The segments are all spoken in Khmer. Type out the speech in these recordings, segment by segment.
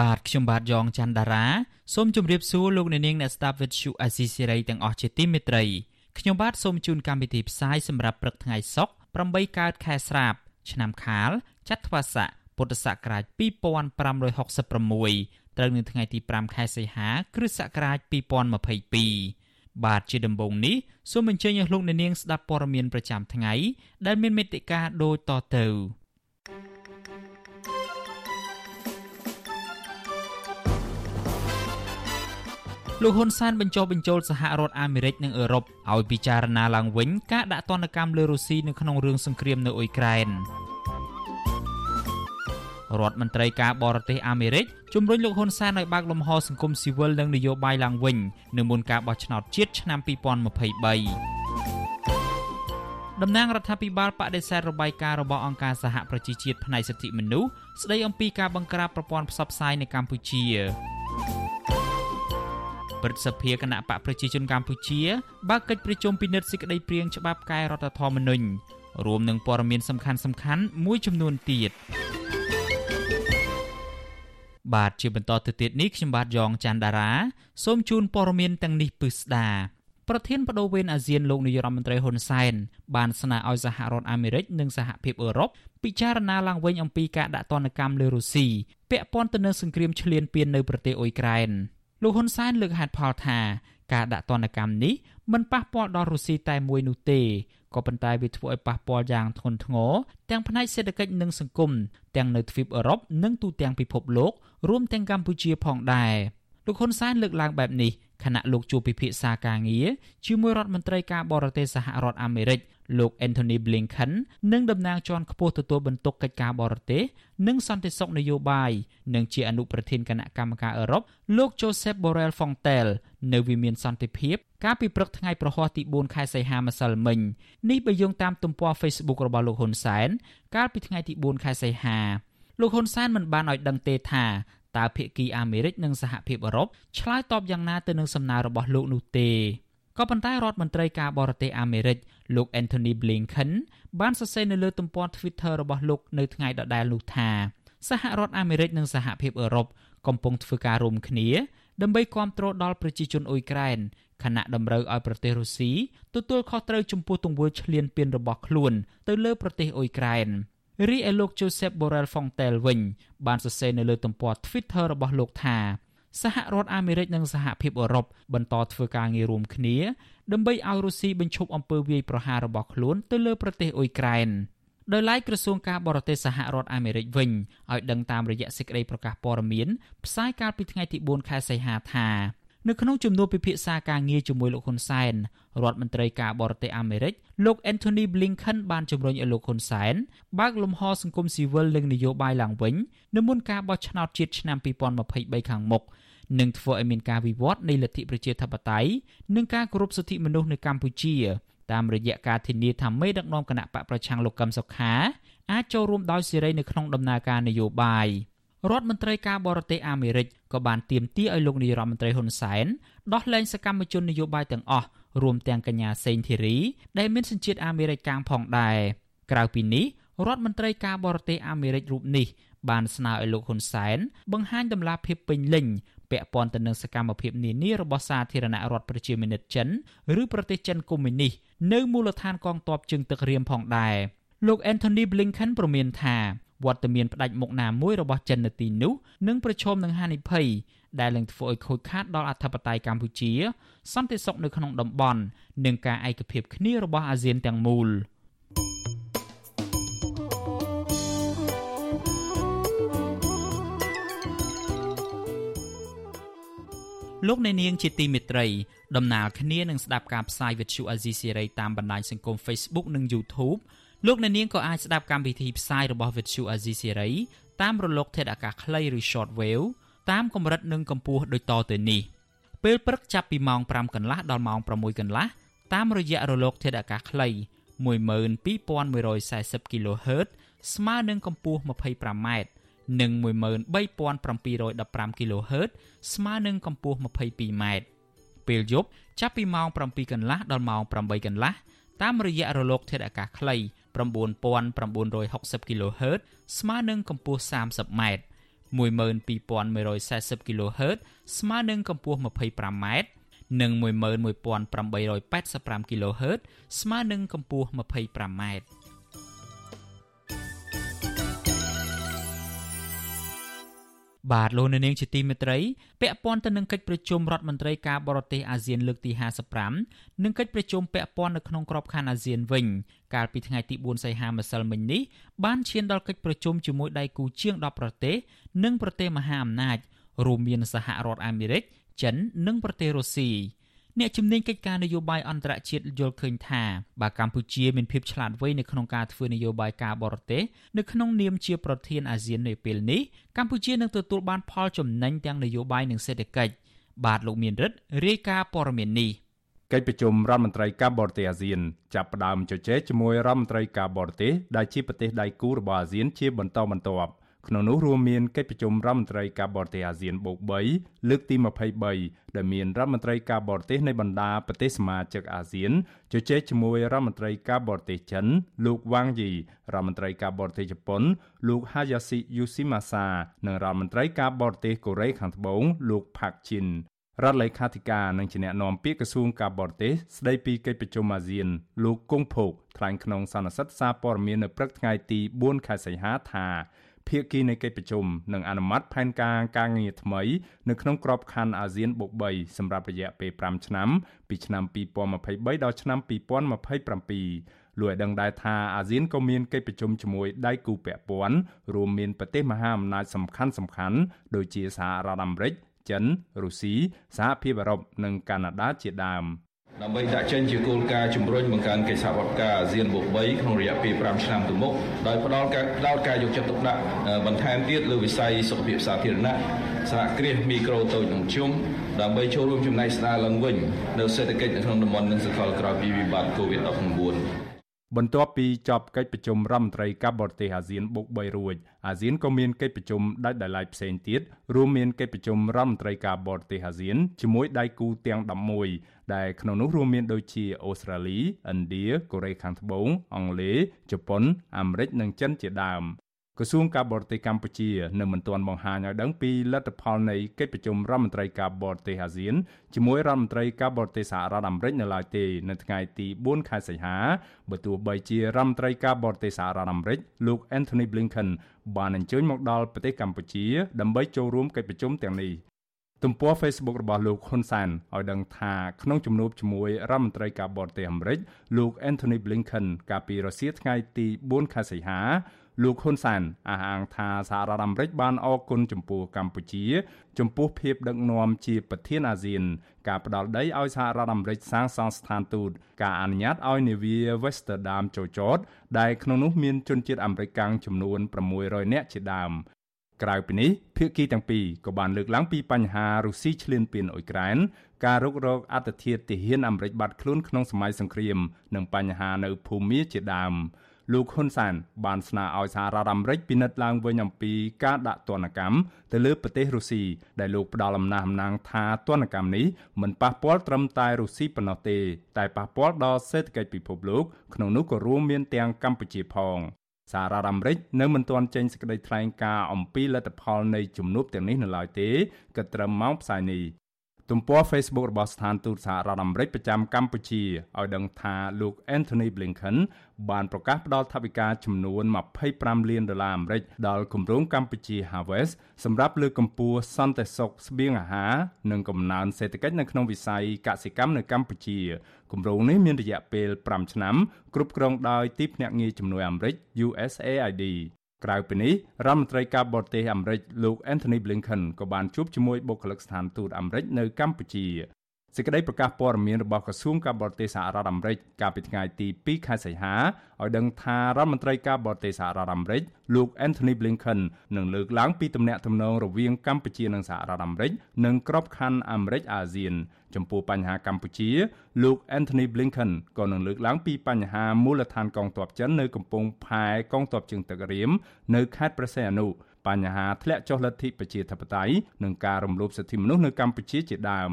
បាទខ្ញុំបាទយ៉ងច័ន្ទដារាសូមជម្រាបសួរលោកអ្នកនាងអ្នកស្ដាប់វិទ្យុអាស៊ីសេរីទាំងអស់ជាទីមេត្រីខ្ញុំបាទសូមជូនកម្មវិធីផ្សាយសម្រាប់ព្រឹកថ្ងៃសុក្រ8កើតខែស្រាប ឆ្នាំខាលចត្វាស័កពុទ្ធសករាជ2566ត្រូវនៅថ្ងៃទី5ខែសីហា គ្រិស្តសករាជ2022បាទជាដំបូងនេះសូមអញ្ជើញឲ្យលោកអ្នកនាងស្ដាប់ព័ត៌មានប្រចាំថ្ងៃដែលមានមេត្តាដូចតទៅ លោកហ៊ុនសែនបញ្ចុះបញ្ចូលសហរដ្ឋអាមេរិកនិងអឺរ៉ុបឲ្យពិចារណាឡើងវិញការដាក់ទណ្ឌកម្មលើរុស្ស៊ីនៅក្នុងរឿងសង្គ្រាមនៅអ៊ុយក្រែនរដ្ឋមន្ត្រីការបរទេសអាមេរិកជំរុញលោកហ៊ុនសែនឲ្យបើកលំហសង្គមស៊ីវិលនិងនយោបាយឡើងវិញនៅមុនការបោះឆ្នោតជាតិឆ្នាំ2023តំណាងរដ្ឋាភិបាលបដិសេធរបាយការណ៍របស់អង្គការសហប្រជាជាតិផ្នែកសិទ្ធិមនុស្សស្ដីអំពីការបង្ក្រាបប្រព័ន្ធផ្សព្វផ្សាយនៅកម្ពុជា ព្រឹទ្ធសភាគណៈបកប្រជាជនកម្ពុជាបើកកិច្ចប្រជុំពិនិត្យសេចក្តីព្រាងច្បាប់កែរដ្ឋធម្មនុញ្ញរួមនឹងព័ត៌មានសំខាន់ៗមួយចំនួនទៀតបាទជាបន្តទៅទៀតនេះខ្ញុំបាទយ៉ងច័ន្ទដារាសូមជូនព័ត៌មានទាំងនេះពិស្ដាប្រធានបដូវវេនអាស៊ានលោកនាយរដ្ឋមន្ត្រីហ៊ុនសែនបានស្នើឲ្យសហរដ្ឋអាមេរិកនិងសហភាពអឺរ៉ុបពិចារណាឡើងវិញអំពីការដាក់ទណ្ឌកម្មលើរុស្ស៊ីពាក់ព័ន្ធទៅនឹងសង្គ្រាមឈ្លានពាននៅប្រទេសអ៊ុយក្រែន លោកហ៊ុនសែនលើកហេតុផលថាការដាក់ទណ្ឌកម្មនេះមិនប៉ះពាល់ដល់រុស្ស៊ីតែមួយនោះទេក៏ប៉ុន្តែវាធ្វើឲ្យប៉ះពាល់យ៉ាងធ្ងន់ធ្ងរទាំងផ្នែកសេដ្ឋកិច្ចនិងសង្គមទាំងនៅទ្វីបអឺរ៉ុបនិងទូទាំងពិភពលោករួមទាំងកម្ពុជាផងដែរលោកហ៊ុនសែនលើកឡើងបែបនេះខណៈលោកជួបពិភាក្សាការងារជាមួយរដ្ឋមន្ត្រីការបរទេសសហរដ្ឋអាមេរិក លោក Anthony Blinken និងតំណាងជាន់ខ្ពស់ទទួលបន្ទុកកិច្ចការបរទេសនិងសន្តិសុខនយោបាយនិងជាអនុប្រធានគណៈកម្មការអឺរ៉ុបលោក Joseph Borrell Fontelle នៅវិមានសន្តិភាពកាលពីព្រឹកថ្ងៃប្រហ័សទី4ខែសីហាម្សិលមិញនេះបើយោងតាមទំព័រ Facebook របស់លោកហ៊ុនសែនកាលពីថ្ងៃទី4ខែសីហាលោកហ៊ុនសែនមិនបានឲ្យដឹងទេថាតើភាគីអាមេរិកនិងសហភាពអឺរ៉ុបឆ្លើយតបយ៉ាងណាទៅនឹងសំណើរបស់លោកនោះទេក៏ប៉ុន្តែរដ្ឋមន្ត្រីការបរទេសអាមេរិក លោក Anthony Blinken បានសរសេរនៅលើទំព័រ Twitter របស់លោកនៅថ្ងៃដដែលនោះថាសហរដ្ឋអាមេរិកនិងសហភាពអឺរ៉ុបកំពុងធ្វើការរួមគ្នាដើម្បីគ្រប់គ្រងដល់ប្រជាជនអ៊ុយក្រែនខណៈតម្រូវឲ្យប្រទេសរុស្ស៊ីទទួលខុសត្រូវចំពោះទង្វើឈ្លានពានរបស់ខ្លួនទៅលើប្រទេសអ៊ុយក្រែនរីឯលោក Joseph Borrell Fontelle វិញបានសរសេរនៅលើទំព័រ Twitter របស់លោកថា សហរដ្ឋអាមេរិកនិងសហភាពអឺរ៉ុបបន្តធ្វើការងាររួមគ្នាដើម្បីឲ្យរុស្ស៊ីបញ្ឈប់អំពើវាយប្រហាររបស់ខ្លួនទៅលើប្រទេសអ៊ុយក្រែនដោយឡែកក្រសួងការបរទេសសហរដ្ឋអាមេរិកវិញឲ្យដឹងតាមរយៈសេចក្តីប្រកាសព័ត៌មានផ្សាយកាលពីថ្ងៃទី4ខែសីហាថា នៅក្នុងជំនួបពិភាក្សាការងារជាមួយលោកហ៊ុនសែនរដ្ឋមន្ត្រីការបរទេសអាមេរិកលោក Anthony Blinken បានជំរុញឲ្យលោកហ៊ុនសែនបើកលំហសង្គមស៊ីវិលនិងនយោបាយឡើងវិញនៅមុនការបោះឆ្នោតជាតិឆ្នាំ2023ខាងមុខនិងធ្វើឲ្យមានការវិវត្តនៃលទ្ធិប្រជាធិបតេយ្យនិងការគោរពសិទ្ធិមនុស្សនៅកម្ពុជាតាមរយៈការធានាថាមេដឹកនាំគណៈបកប្រឆាំងលោកកឹមសុខាអាចចូលរួមដោយសេរីនៅក្នុងដំណើរការនយោបាយ រដ្ឋមន្ត្រីការបរទេសអាមេរិកក៏បានទាមទារឲ្យលោកនាយរដ្ឋមន្ត្រីហ៊ុនសែនដោះលែងសកម្មជននយោបាយទាំងអស់រួមទាំងកញ្ញាសេងធីរីដែលមានសញ្ជាតិអាមេរិកកាំងផងដែរក្រៅពីនេះរដ្ឋមន្ត្រីការបរទេសអាមេរិករូបនេះបានស្នើឲ្យលោកហ៊ុនសែនបង្ហាញដំណាភាពពេញលេញពាក់ព័ន្ធទៅនឹងសកម្មភាពនានារបស់សាធារណរដ្ឋប្រជាមានិតចិនឬប្រទេសចិនកុម្មុយនីសនៅមូលដ្ឋានកងទ័ពជើងទឹករៀមផងដែរលោក Anthony Blinken ប្រមានថា វត្តមានផ្ដាច់មុខណាមួយរបស់ចិននៅទីនោះនឹងប្រឈមនឹងហានិភ័យដែលនឹងធ្វើឲ្យខូចខាតដល់អធិបតេយ្យកម្ពុជា សន្តិសុខនៅក្នុងតំបន់និងការឯកភាពគ្នារបស់អាស៊ានទាំងមូល។លោកអ្នកនាងជាទីមេត្រីដំណើរគ្នានឹងស្ដាប់ការផ្សាយវិទ្យុអាស៊ីសេរីតាមបណ្ដាញសង្គម Facebook និង YouTube លោកអ្នកនាងក៏អាចស្ដាប់កម្មវិធីផ្សាយរបស់វិទ្យុអាស៊ីសេរីតាមរលកធាតុអាកាសខ្លីឬ Shortwave តាមកម្រិតនិងកម្ពស់ដូចតទៅនេះ។ពេលព្រឹកចាប់ពីម៉ោង5កន្លះដល់ម៉ោង6កន្លះតាមរយៈរលកធាតុអាកាសខ្លី12140 kHz ស្មើនឹងកម្ពស់ 25m និង13715 kHz ស្មើនឹងកម្ពស់ 22m ពេលយប់ចាប់ពីម៉ោង7កន្លះដល់ម៉ោង8កន្លះតាមរយៈរលកធាតុអាកាសខ្លី 9960 kHz ស្មើនឹងកម្ពស់ 30m 12140 kHz ស្មើនឹងកម្ពស់ 25m និង11885 kHz ស្មើនឹងកម្ពស់ 25m បាទលោកនាងជាទីមេត្រីពាក់ព័ន្ធទៅនឹងកិច្ចប្រជុំរដ្ឋមន្ត្រីការបរទេសអាស៊ានលើកទី55និងកិច្ចប្រជុំពាក់ព័ន្ធនៅក្នុងក្របខ័ណ្ឌអាស៊ានវិញកាលពីថ្ងៃទី4សីហាម្សិលមិញនេះបានឈានដល់កិច្ចប្រជុំជាមួយដៃគូជាង10ប្រទេសនិងប្រទេសមហាអំណាចរួមមានសហរដ្ឋអាមេរិកចិននិងប្រទេសរុស្ស៊ី អ្នកជំនាញកិច្ចការនយោបាយអន្តរជាតិយល់ឃើញថាបើកម្ពុជាមានភាពឆ្លាតវៃនៅក្នុងការធ្វើនយោបាយការបរទេសនៅក្នុងនាមជាប្រធានអាស៊ាននៅពេលនេះកម្ពុជានឹងទទួលបានផលចំណេញទាំងនយោបាយនិងសេដ្ឋកិច្ចបាទលោកមានរិទ្ធរាយការណ៍ព័ត៌មាននេះកិច្ចប្រជុំរដ្ឋមន្ត្រីការបរទេសអាស៊ានចាប់ផ្ដើមជជែកជាមួយរដ្ឋមន្ត្រីការបរទេសដែលជាប្រទេសដៃគូរបស់អាស៊ានជាបន្តបន្ទាប់ ក្នុងនោះរួមមានកិច្ចប្រជុំរដ្ឋមន្ត្រីការបរទេសអាស៊ានបូក3លើកទី23ដែលមានរដ្ឋមន្ត្រីការបរទេសនៃបណ្ដាប្រទេសសមាជិកអាស៊ានជជែកជាមួយរដ្ឋមន្ត្រីការបរទេសចិន លោកវ៉ាងយីរដ្ឋមន្ត្រីការបរទេសជប៉ុន លោក Hayashi Yoshimasa និងរដ្ឋមន្ត្រីការបរទេសកូរ៉េខាងត្បូងលោក Park Jin រដ្ឋលេខាធិការនិងជាអ្នកណែនាំពាក្យក្រសួងការបរទេសស្ដីពីកិច្ចប្រជុំអាស៊ាន លោកគង់ភោគថ្លែងក្នុងសន្និសីទសារព័ត៌មាននៅព្រឹកថ្ងៃទី4ខែសីហាថា ភាគីនៃកិច្ចប្រជុំនឹងអនុម័តផែនការការងារថ្មីនៅក្នុងក្របខ័ណ្ឌអាស៊ានបុក3សម្រាប់រយៈពេល5ឆ្នាំពីឆ្នាំ2023ដល់ឆ្នាំ2027លោកឲ្យដឹងដែរថាអាស៊ានក៏មានកិច្ចប្រជុំជាមួយដៃគូពាក់ព័ន្ធរួមមានប្រទេសមហាអំណាចសំខាន់សំខាន់ដូចជាសហរដ្ឋអាមេរិកចិនរុស្ស៊ីសហភាពអឺរ៉ុបនិងកាណាដាជាដើម។ ដើម្បីដាក់ចេញជាគោលការណ៍ជំរុញបង្កើនកិច្ចសហប្រតិការអាស៊ានបូក3ក្នុងរយៈពេល5ឆ្នាំទៅមុខដោយផ្ដល់ការផ្ដោតការយកចិត្តទុកដាក់បន្ថែមទៀតលើវិស័យសុខភាពសាធារណៈសហគ្រាសមីក្រូតូចនិងមធ្យមដើម្បីចូលរួមចំណែកស្ដារឡើងវិញនៅសេដ្ឋកិច្ចនៅក្នុងតំបន់និងសកលក្រោយពីវិបត្តិ COVID-19 បន្ទាប់ពីចប់កិច្ចប្រជុំរដ្ឋមន្ត្រីការបរទេសអាស៊ានបុក3រួចអាស៊ានក៏មានកិច្ចប្រជុំដាច់ដោយឡែកផ្សេងទៀតរួមមានកិច្ចប្រជុំរដ្ឋមន្ត្រីការបរទេសអាស៊ានជាមួយដៃគូទាំង11 ដែលក្នុងនោះរួមមានដូចជាអូស្ត្រាលីឥណ្ឌាកូរ៉េខាងត្បូងអង់គ្លេសជប៉ុនអាមេរិកនិងចិនជាដើមក្រសួងការបរទេសកម្ពុជានៅមិនទាន់បង្ហាញឲ្យដឹងពីលទ្ធផលនៃកិច្ចប្រជុំរដ្ឋមន្ត្រីការបរទេសអាស៊ានជាមួយរដ្ឋមន្ត្រីការបរទេសសហរដ្ឋអាមេរិកនៅឡើយទេនៅថ្ងៃទី4ខែសីហាបើទោះបីជារដ្ឋមន្ត្រីការបរទេសសហរដ្ឋអាមេរិកលោក Anthony Blinken បានអញ្ជើញមកដល់ប្រទេសកម្ពុជាដើម្បីចូលរួមកិច្ចប្រជុំទាំងនេះ ទំព័រ Facebook របស់លោកហ៊ុនសែនឲ្យដឹងថាក្នុងជំនួបជាមួយរដ្ឋមន្ត្រីការបរទេសអាមេរិកលោក Anthony Blinken កាលពីរសៀលថ្ងៃទី4ខែសីហាលោកហ៊ុនសែនអះអាងថាសហរដ្ឋអាមេរិកបានអរគុណចំពោះកម្ពុជា ចំពោះភាពដឹកនាំជាប្រធានអាស៊ាន ការផ្ដល់ដីឲ្យសហរដ្ឋអាមេរិកសាងសង់ស្ថានទូតការអនុញ្ញាតឲ្យនាវា Westerdam ចូលចតដែលក្នុងនោះមានជនជាតិអាមេរិកកាំងចំនួន600នាក់ជាដើម ក្រៅពីនេះភាគីទាំងពីរក៏បានលើកឡើងពីបញ្ហារុស្ស៊ីឈ្លានពានអ៊ុយក្រែនការរុករកអត្តធិធទាហានអាមេរិកបាត់ខ្លួនក្នុងសម័យសង្គ្រាមនិងបញ្ហានៅភូមាជាដើមលោកហ៊ុនសែនបានស្នើឲ្យសហរដ្ឋអាមេរិកពិនិត្យឡើងវិញអំពីការដាក់ទណ្ឌកម្មទៅលើប្រទេសរុស្ស៊ីដែលលោកផ្ដល់អំណះអំណាងថាទណ្ឌកម្មនេះមិនប៉ះពាល់ត្រឹមតែរុស្ស៊ីប៉ុណ្ណោះទេ តែប៉ះពាល់ដល់សេដ្ឋកិច្ចពិភពលោកក្នុងនោះក៏រួមមានទាំងកម្ពុជាផង សហរដ្ឋអាមេរិកនៅមិនទាន់ចេញសេចក្តីថ្លែងការណ៍អំពីលទ្ធផលនៃជំនួបទាំងនេះនៅឡើយទេគិតត្រឹមម៉ោងផ្សាយនេះ ទំព័រ Facebook របស់ស្ថានទូតសហរដ្ឋអាមេរិកប្រចាំកម្ពុជាឲ្យដឹងថាលោក Anthony Blinken បានប្រកាសផ្តល់ថវិកាចំនួន25លានដុល្លារអាមេរិកដល់គម្រោងកម្ពុជា Harvest សម្រាប់លើកកម្ពស់សន្តិសុខស្បៀងអាហារនិងកំណើនសេដ្ឋកិច្ចនៅក្នុងវិស័យកសិកម្មនៅកម្ពុជាគម្រោងនេះមានរយៈពេល5ឆ្នាំគ្រប់គ្រងដោយទីភ្នាក់ងារជំនួយអាមេរិក USAID ក្រៅពីនេះរដ្ឋមន្ត្រីការបរទេសអាមេរិកលោក Anthony Blinken ក៏បានជួបជាមួយបុគ្គលិកស្ថានទូតអាមេរិកនៅកម្ពុជា សេចក្តីប្រកាសព័ត៌មានរបស់ក្រសួងការបរទេសសហរដ្ឋអាមេរិកកាលពីថ្ងៃទី2ខែសីហាឲ្យដឹងថារដ្ឋមន្ត្រីការបរទេសសហរដ្ឋអាមេរិកលោក Anthony Blinken នឹងលើកឡើងពីទំនាក់ទំនងរវាងកម្ពុជានិងសហរដ្ឋអាមេរិកនិងក្របខ័ណ្ឌអាមេរិកអាស៊ានចំពោះបញ្ហាកម្ពុជាលោក Anthony Blinken ក៏នឹងលើកឡើងពីបញ្ហាមូលដ្ឋានកងទ័ពចិននៅកំពង់ផែកងទ័ពជើងទឹករៀមនៅខេត្តព្រះសីហនុបញ្ហាធ្លាក់ចុះលទ្ធិប្រជាធិបតេយ្យនិងការរំលោភសិទ្ធិមនុស្សនៅកម្ពុជាជាដើម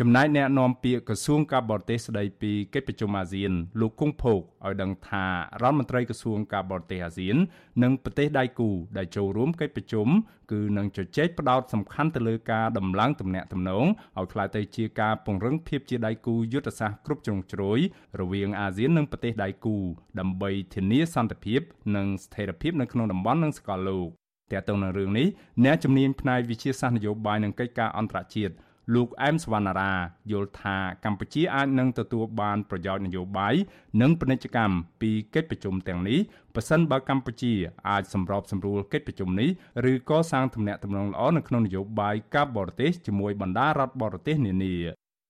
ចំណែកអ្នកនាំពាក្យក្រសួងការបរទេសស្ដីពីកិច្ចប្រជុំអាស៊ាន លោកគង់ភោគឲ្យដឹងថារដ្ឋមន្ត្រីក្រសួងការបរទេសអាស៊ាន និងប្រទេសដៃគូដែលចូលរួមកិច្ចប្រជុំគឺនឹងជជែកផ្ដោតសំខាន់ទៅលើការដំឡើងទំនាក់ទំនងឲ្យក្លាយទៅជាការពង្រឹងភាពជាដៃគូយុទ្ធសាស្ត្រគ្រប់ជ្រុងជ្រោយរវាងអាស៊ាននិងប្រទេសដៃគូដើម្បីធានាសន្តិភាព និងស្ថិរភាពនៅក្នុងតំបន់និងសកលលោកទាក់ទងនឹងរឿងនេះអ្នកជំនាញផ្នែកវិទ្យាសាស្ត្រនយោបាយនិងកិច្ចការអន្តរជាតិ លោកអែមសវណ្ណារាយល់ថាកម្ពុជាអាចនឹងទទួលបានប្រយោជន៍នយោបាយនិងពាណិជ្ជកម្មពីកិច្ចប្រជុំទាំងនេះប្រសិនបើកម្ពុជាអាចសម្របសម្រួលកិច្ចប្រជុំនេះឬកសាងទំនាក់ទំនងល្អនៅក្នុងនយោបាយការបរទេសជាមួយបណ្ដារដ្ឋបរទេសនានា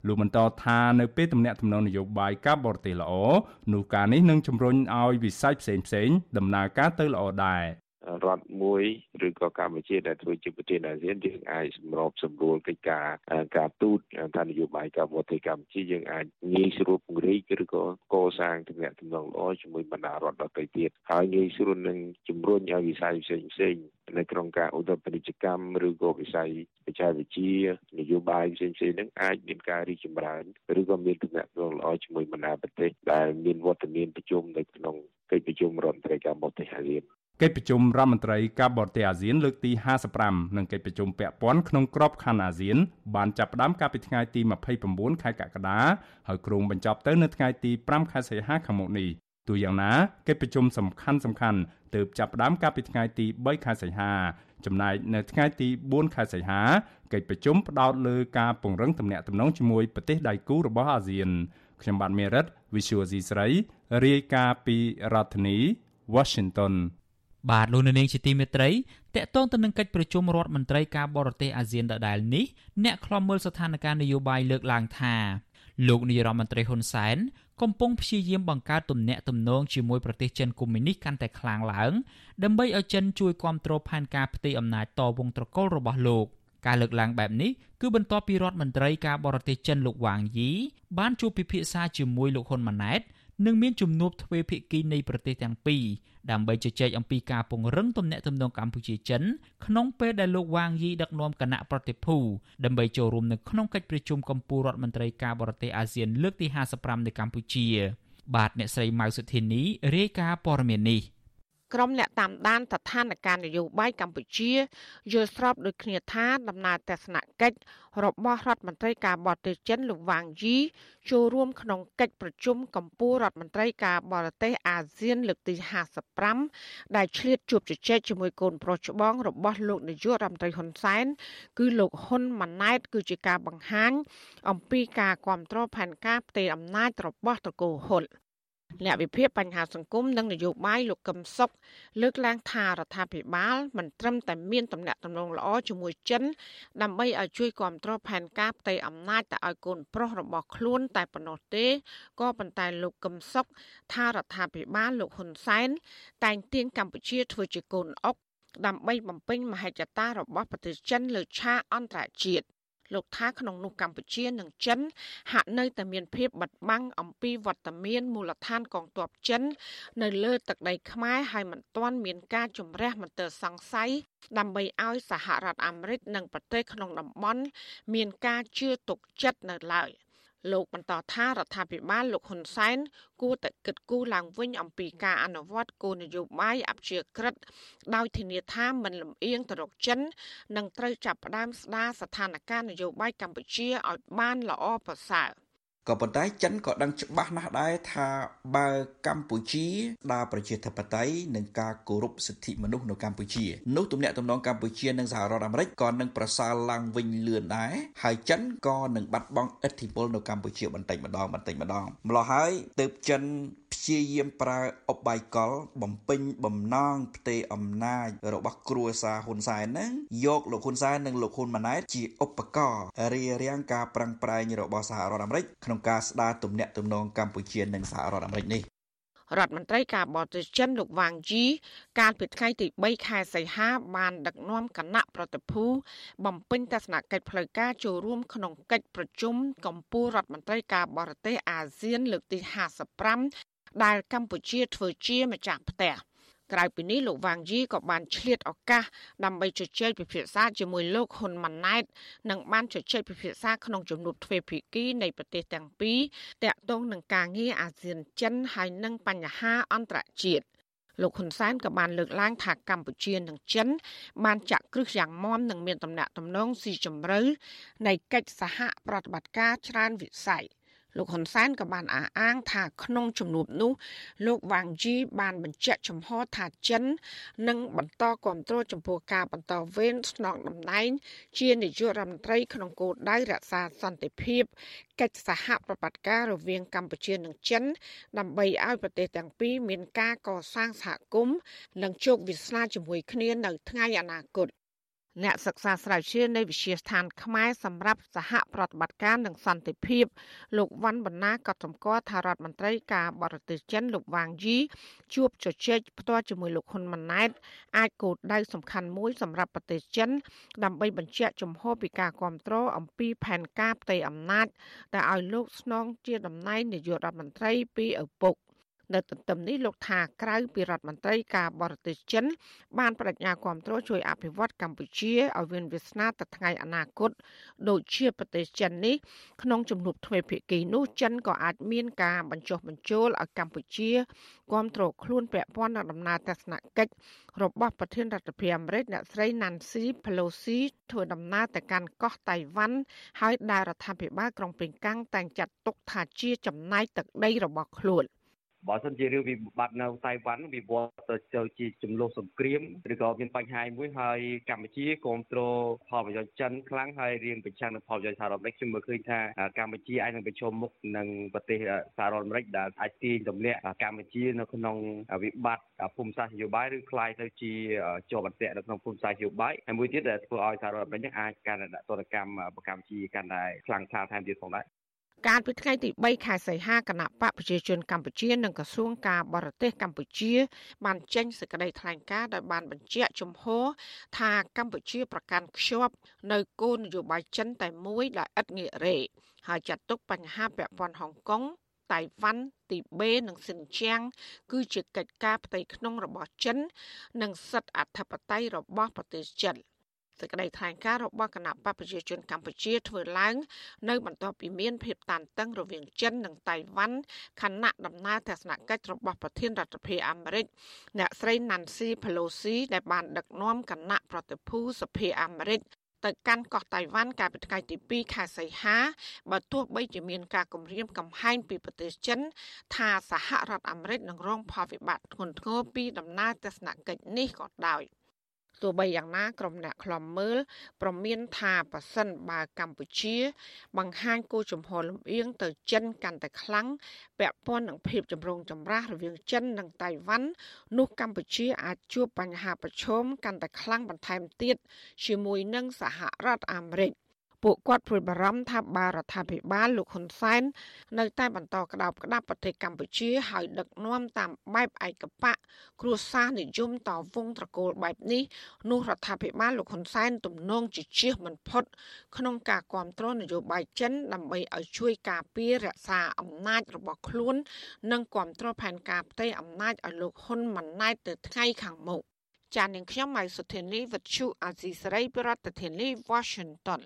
លោកបន្តថានៅពេលទំនាក់ទំនងនយោបាយការបរទេសល្អនោះការនេះនឹងជំរុញឲ្យវិស័យផ្សេងៗដំណើរការទៅល្អដែរ រដ្ឋមួយឬក៏កម្ពុជាដែលធ្វើជាប្រធានអាស៊ានយើងអាចសម្របសម្រួលកិច្ចការការទូតថានយោបាយការបរទេសកម្ពុជាយើងអាចងាយស្រួលពង្រីកឬក៏កសាងទំនាក់ទំនងល្អជាមួយបណ្ដារដ្ឋដទៃទៀតហើយងាយស្រួលនឹងជំរុញឲ្យវិស័យផ្សេងផ្សេងនៅក្នុងការឧត្តមពាណិជ្ជកម្មឬក៏វិស័យបច្ចេកវិទ្យានយោបាយផ្សេងផ្សេងហ្នឹងអាចមានការរីកចម្រើនឬក៏មានទំនាក់ទំនងល្អជាមួយបណ្ដាប្រទេសដែលមានវត្តមានប្រជុំនៅក្នុងកិច្ចប្រជុំរដ្ឋមន្ត្រីការបរទេសអាស៊ាន កិច្ចប្រជុំរដ្ឋមន្ត្រីការបរទេសអាស៊ានលើកទី55និងកិច្ចប្រជុំពាក់ព័ន្ធក្នុងក្របខ័ណ្ឌអាស៊ានបានចាប់ផ្ដើមកាលពីថ្ងៃទី29ខែកក្កដាហើយគ្រោងបញ្ចប់ទៅនៅថ្ងៃទី5ខែសីហាខាងមុខនេះទូយ៉ាងណាកិច្ចប្រជុំសំខាន់សំខាន់ទើបចាប់ផ្ដើមកាលពីថ្ងៃទី3ខែសីហាចំណែកនៅថ្ងៃទី4ខែសីហាកិច្ចប្រជុំផ្ដោតលើការពង្រឹងទំនាក់ទំនងជាមួយប្រទេសដៃគូរបស់អាស៊ានខ្ញុំបាទមេរិត Visual C ស្រីរាយការណ៍ពីរដ្ឋធានី Washington បាទលោកនាងជាទីមេត្រីតកតងទៅនឹងកិច្ចប្រជុំរដ្ឋមន្ត្រីការបរទេសអាស៊ានដដែលនេះអ្នកខ្លំមើលស្ថានភាពនយោបាយលើកឡើងថាលោកនាយរដ្ឋមន្ត្រីហ៊ុនសែនកំពុងព្យាយាមបង្កើតទំនាក់ទំនងជាមួយប្រទេសចិនកុម្មុយនីសកាន់តែខ្លាំងឡើងដើម្បីឲ្យចិនជួយគ្រប់គ្រងផែនការផ្ទៃអំណាចតវងត្រកូលរបស់លោកការលើកឡើងបែបនេះគឺបន្ទាប់ពីរដ្ឋមន្ត្រីការបរទេសចិនលោកវ៉ាងយីបានជួបពិភាក្សាជាមួយលោកហ៊ុនម៉ាណែត និងមានជំនួបទ្វេភាគីនៃប្រទេសទាំងពីរដើម្បីជជែកអំពីការពង្រឹងទំនាក់ទំនងកម្ពុជាចិនក្នុងពេលដែលលោកវ៉ាងយីដឹកនាំគណៈប្រតិភូដើម្បីចូលរួមនៅក្នុងកិច្ចប្រជុំកំពូលរដ្ឋមន្ត្រីការបរទេសអាស៊ានលើកទី55នៅកម្ពុជា បាទអ្នកស្រីម៉ៅសុធានីរាយការណ៍ព័ត៌មាននេះ។ ក្រុមអ្នកតាមដានស្ថានភាពនយោបាយកម្ពុជាយល់ស្របដូចគ្នាថាដំណើរទស្សនកិច្ចរបស់រដ្ឋមន្ត្រីការបរទេសចិនលោកវ៉ាងយីចូលរួមក្នុងកិច្ចប្រជុំកម្ពុជារដ្ឋមន្ត្រីការបរទេសអាស៊ានលើកទី55ដែលឆ្លៀតជួបជជែកជាមួយកូនប្រុសច្បងរបស់លោកនាយករដ្ឋមន្ត្រីហ៊ុនសែនគឺលោកហ៊ុនម៉ាណែត គឺជាការបង្ហាញអំពីការគ្រប់គ្រងផែនការផ្ទេរអំណាចរបស់ត្រកូលហ៊ុន អ្នកវិភាគបញ្ហាសង្គមនិងនយោបាយលោកកឹមសុខលើកឡើងថារដ្ឋាភិបាលមិនត្រឹមតែមានទំនាក់ទំនងល្អជាមួយចិន ដើម្បីឲ្យជួយគ្រប់គ្រងផែនការផ្ទៃអំណាចទៅឲ្យកូនប្រុសរបស់ខ្លួនតែប៉ុណ្ណោះទេក៏ប៉ុន្តែលោកកឹមសុខថារដ្ឋាភិបាលលោកហ៊ុនសែនតែងទាញកម្ពុជាធ្វើជាកូនអុកដើម្បីបំពេញមហិច្ឆតារបស់ប្រទេសចិនលើឆាកអន្តរជាតិ លោកថាក្នុងនោះកម្ពុជានិងចិនហាក់នៅតែមានភាពបិទបាំងអំពីវត្តមានមូលដ្ឋានកងទ័ពចិន នៅលើទឹកដីខ្មែរហើយមិនទាន់មានការជំរះមន្ទិលសង្ស័យដើម្បីឲ្យសហរដ្ឋអាមេរិកនិងប្រទេសក្នុងតំបន់មានការជឿទុកចិត្តនៅឡើយ។ លោកបន្តថារដ្ឋាភិបាលលោកហ៊ុនសែនគួរតែគិតគូរឡើងវិញអំពីការអនុវត្តគោលនយោបាយអព្យាក្រឹតដោយធានាថាមិនលំអៀងទៅរកចិន និងត្រូវចាប់ផ្ដើមស្ដារស្ថានភាពនយោបាយកម្ពុជាឲ្យបានល្អប្រសើរ។ ក៏ប៉ុន្តែចិនក៏ដឹងច្បាស់ណាស់ដែរថាបើកម្ពុជាដើរប្រជាធិបតេយ្យនិងការគោរពសិទ្ធិមនុស្សនៅកម្ពុជានោះទំនាក់ទំនងកម្ពុជានិងសហរដ្ឋអាមេរិកក៏នឹងប្រសើរឡើងវិញលឿនដែរហើយចិនក៏នឹងបាត់បង់ឥទ្ធិពលនៅកម្ពុជាបន្តិចម្ដងបន្តិចម្ដងម្ល៉េះហើយទើបចិនព្ព្យាយាមប្រើអបបាយកល បំពេញបំណងផ្ទេរអំណាចរបស់គ្រួសារហ៊ុនសែនហ្នឹងយកលោកហ៊ុនសែននិងលោកហ៊ុនម៉ាណែតជាឧបករណ៍រារាំងការប្រឹងប្រែងរបស់សហរដ្ឋអាមេរិកក្នុងការស្ដារទំនាក់ទំនងកម្ពុជានិងសហរដ្ឋអាមេរិកនេះរដ្ឋមន្ត្រីការបរទេសចិនលោកវ៉ាងជីកាលពីថ្ងៃទី3ខែសីហាបានដឹកនាំគណៈប្រតិភូបំពេញទស្សនកិច្ចផ្លូវការចូលរួមក្នុងកិច្ចប្រជុំកម្ពុជារដ្ឋមន្ត្រីការបរទេសអាស៊ានលើកទី55 ដែលកម្ពុជាធ្វើជាម្ចាស់ផ្ទះក្រៅពីនេះលោកវ៉ាងយីក៏បានឆ្លៀតឱកាសដើម្បីជជែកពិភាក្សាជាមួយលោកហ៊ុនម៉ាណែតនិងបានជជែកពិភាក្សាក្នុងជំនួបទ្វេភាគីនៃប្រទេសទាំងពីរតាក់ទងនឹងការងារអាស៊ានចិនហើយនិងបញ្ហាអន្តរជាតិលោកហ៊ុនសែនក៏បានលើកឡើងថាកម្ពុជានិងចិន បានចាក់គ្រឹះយ៉ាងមាំនិងមានទំនាក់ទំនងស៊ីជម្រៅនៃកិច្ចសហប្រតិបត្តិការច្រើនវិស័យ លោកហ៊ុនសែនក៏បានអះអាងថាក្នុងជំនួបនោះ លោកវ៉ាងជីបានបញ្ជាក់ចំហថាចិននឹងបន្តគ្រប់គ្រងចំពោះការបន្តវេនស្នងតំណែងជានាយករដ្ឋមន្ត្រីក្នុងគោលដៅរក្សាសន្តិភាពកិច្ចសហប្រតិបត្តិការរវាងកម្ពុជានិងចិន ដើម្បីឲ្យប្រទេសទាំងពីរមានការកសាងសហគមន៍និងជោគវាសនាជាមួយគ្នានៅថ្ងៃអនាគត អ្នកសិក្សាស្រាវជ្រាវនៃវិទ្យាស្ថានខ្មែរសម្រាប់សហប្រតិបត្តិការនិងសន្តិភាពលោកវ៉ាន់បណ្ណាក៏សម្គាល់ថារដ្ឋមន្ត្រីការបរទេសចិនលោកវ៉ាងយីជួបជជែកផ្ទាល់ជាមួយលោកហ៊ុនម៉ាណែតអាចគោលដៅសំខាន់មួយសម្រាប់ប្រទេសចិន ដើម្បីបញ្ជាក់ជំហរពីការគ្រប់គ្រងអំពីផែនការផ្ទៃអំណាចដែលឲ្យលោកស្នងជាតំណែងនាយករដ្ឋមន្ត្រីពីឪពុក នៅទន្ទឹមនេះលោកថាក្រៅពីរដ្ឋមន្ត្រីការបរទេសចិន បានបដិញ្ញាគ្រប់គ្រងជួយអភិវឌ្ឍកម្ពុជាឲ្យមានវាសនាទៅថ្ងៃអនាគតដូចជាប្រទេសចិននេះក្នុងជំនួបទ្វេភាគីនោះចិនក៏អាចមានការបញ្ចុះបញ្ចូលឲ្យកម្ពុជាគ្រប់គ្រងខ្លួនពាក់ព័ន្ធនឹងដំណើរទស្សនកិច្ចរបស់ប្រធានរដ្ឋាភិបាលអាមេរិកអ្នកស្រី Nancy Pelosi ធ្វើដំណើរទៅកាន់កោះតៃវ៉ាន់ហើយដែលរដ្ឋាភិបាលក្រុងប៉េកាំងតែងចាត់ទុកថាជាចំណាយទឹកដីរបស់ខ្លួន។ បើសិនជារឿងវិបត្តិនៅតៃវ៉ាន់វាវត្តទៅចូលជាចំនួនសង្គ្រាមឬក៏មានបញ្ហាមួយហើយកម្ពុជាគ្រប់គ្រងផលប្រយោជន៍ចិនខ្លាំងហើយរៀងប្រឆាំងនឹងផលប្រយោជន៍សហរដ្ឋអាមេរិកខ្ញុំមើលឃើញថាកម្ពុជាអាចនឹងប្រឈមមុខនឹងប្រទេសសហរដ្ឋអាមេរិកដែលអាចទាញទម្លាក់កម្ពុជានៅក្នុងវិបត្តិភូមិសាស្ត្រនយោបាយឬខ្លាយទៅជាជាប់អន្តៈនៅក្នុងភូមិសាស្ត្រនយោបាយហើយមួយទៀតដែលធ្វើឲ្យសហរដ្ឋអាមេរិកអាចកាន់តែដាក់ទណ្ឌកម្មប្រកម្មជាកាន់តែខ្លាំងខ្លាថែមទៀតផងដែរ កាលពីថ្ងៃទី3ខែសីហាគណៈបកប្រជាជនកម្ពុជានិងក្រសួងការបរទេសកម្ពុជា បានចេញសេចក្តីថ្លែងការណ៍ដោយបានបញ្ជាក់ជំហរថាកម្ពុជាប្រកាន់ខ្ជាប់នៅគោលនយោបាយចិនតែមួយដែលឥតងាករេហើយចាត់ទុកបញ្ហាពាក់ព័ន្ធហុងកុងតៃវ៉ាន់ទីបេនិងសិនជាង គឺជាកិច្ចការផ្ទៃក្នុងរបស់ចិន និងសិទ្ធិអធិបតេយ្យរបស់ប្រទេសចិន។ សេចក្តីថ្លែងការណ៍របស់គណៈបកប្រជាជនកម្ពុជាធ្វើឡើង នៅបន្ទាប់ពីមានភាពតានតឹងរវាងចិននិងតៃវ៉ាន់ខណៈដំណើរទស្សនកិច្ចរបស់ប្រធានរដ្ឋាភិបាលអាមេរិកអ្នកស្រី Nancy Pelosi ដែលបានដឹកនាំគណៈប្រតិភូសភាអាមេរិកទៅកាន់កោះតៃវ៉ាន់កាលពីថ្ងៃទី2ខែសីហាបើទោះបីជាមានការគម្រាមកំហែងពីប្រទេសចិន ថាសហរដ្ឋអាមេរិកនឹងរងផលវិបត្តិធ្ងន់ធ្ងរពីដំណើរទស្សនកិច្ចនេះក៏ដោយ។ ទោះបីយ៉ាងណាក្រុមអ្នកខ្លំមើលប្រមានថាប៉ះសិនបើកម្ពុជា បង្ហាញគោលជំហរលំអៀងទៅចិនកាន់តែខ្លាំងពាក់ព័ន្ធនឹងភាពចម្រូងចម្រាសរវាងចិននិងតៃវ៉ាន់នោះកម្ពុជាអាចជួបបញ្ហាប្រឈមកាន់តែខ្លាំងបន្ថែមទៀតជាមួយនឹងសហរដ្ឋអាមេរិក។ ពួកគាត់ព្រួយបារម្ភថាបារដ្ឋាភិបាលលោកហ៊ុនសែននៅតែបន្តក្តោបក្តាប់ប្រទេសកម្ពុជាហើយដឹកនាំតាមបែបឯកបកគ្រួសារនិយមតវងត្រកូលបែបនេះនោះរដ្ឋាភិបាលលោកហ៊ុនសែនទំនងជាជៀសមិនផុត ក្នុងការគ្រប់គ្រងនយោបាយចិន ដើម្បីឲ្យជួយការពាររក្សាអំណាចរបស់ខ្លួន និងគ្រប់គ្រងផែនការផ្ទៃអំណាចឲ្យលោកហ៊ុនម៉ាណែតទៅថ្ងៃខាងមុខចាននាងខ្ញុំម៉ៃសុធានីវិទ្យុអាស៊ីសេរីប្រធានាធិបតី Washington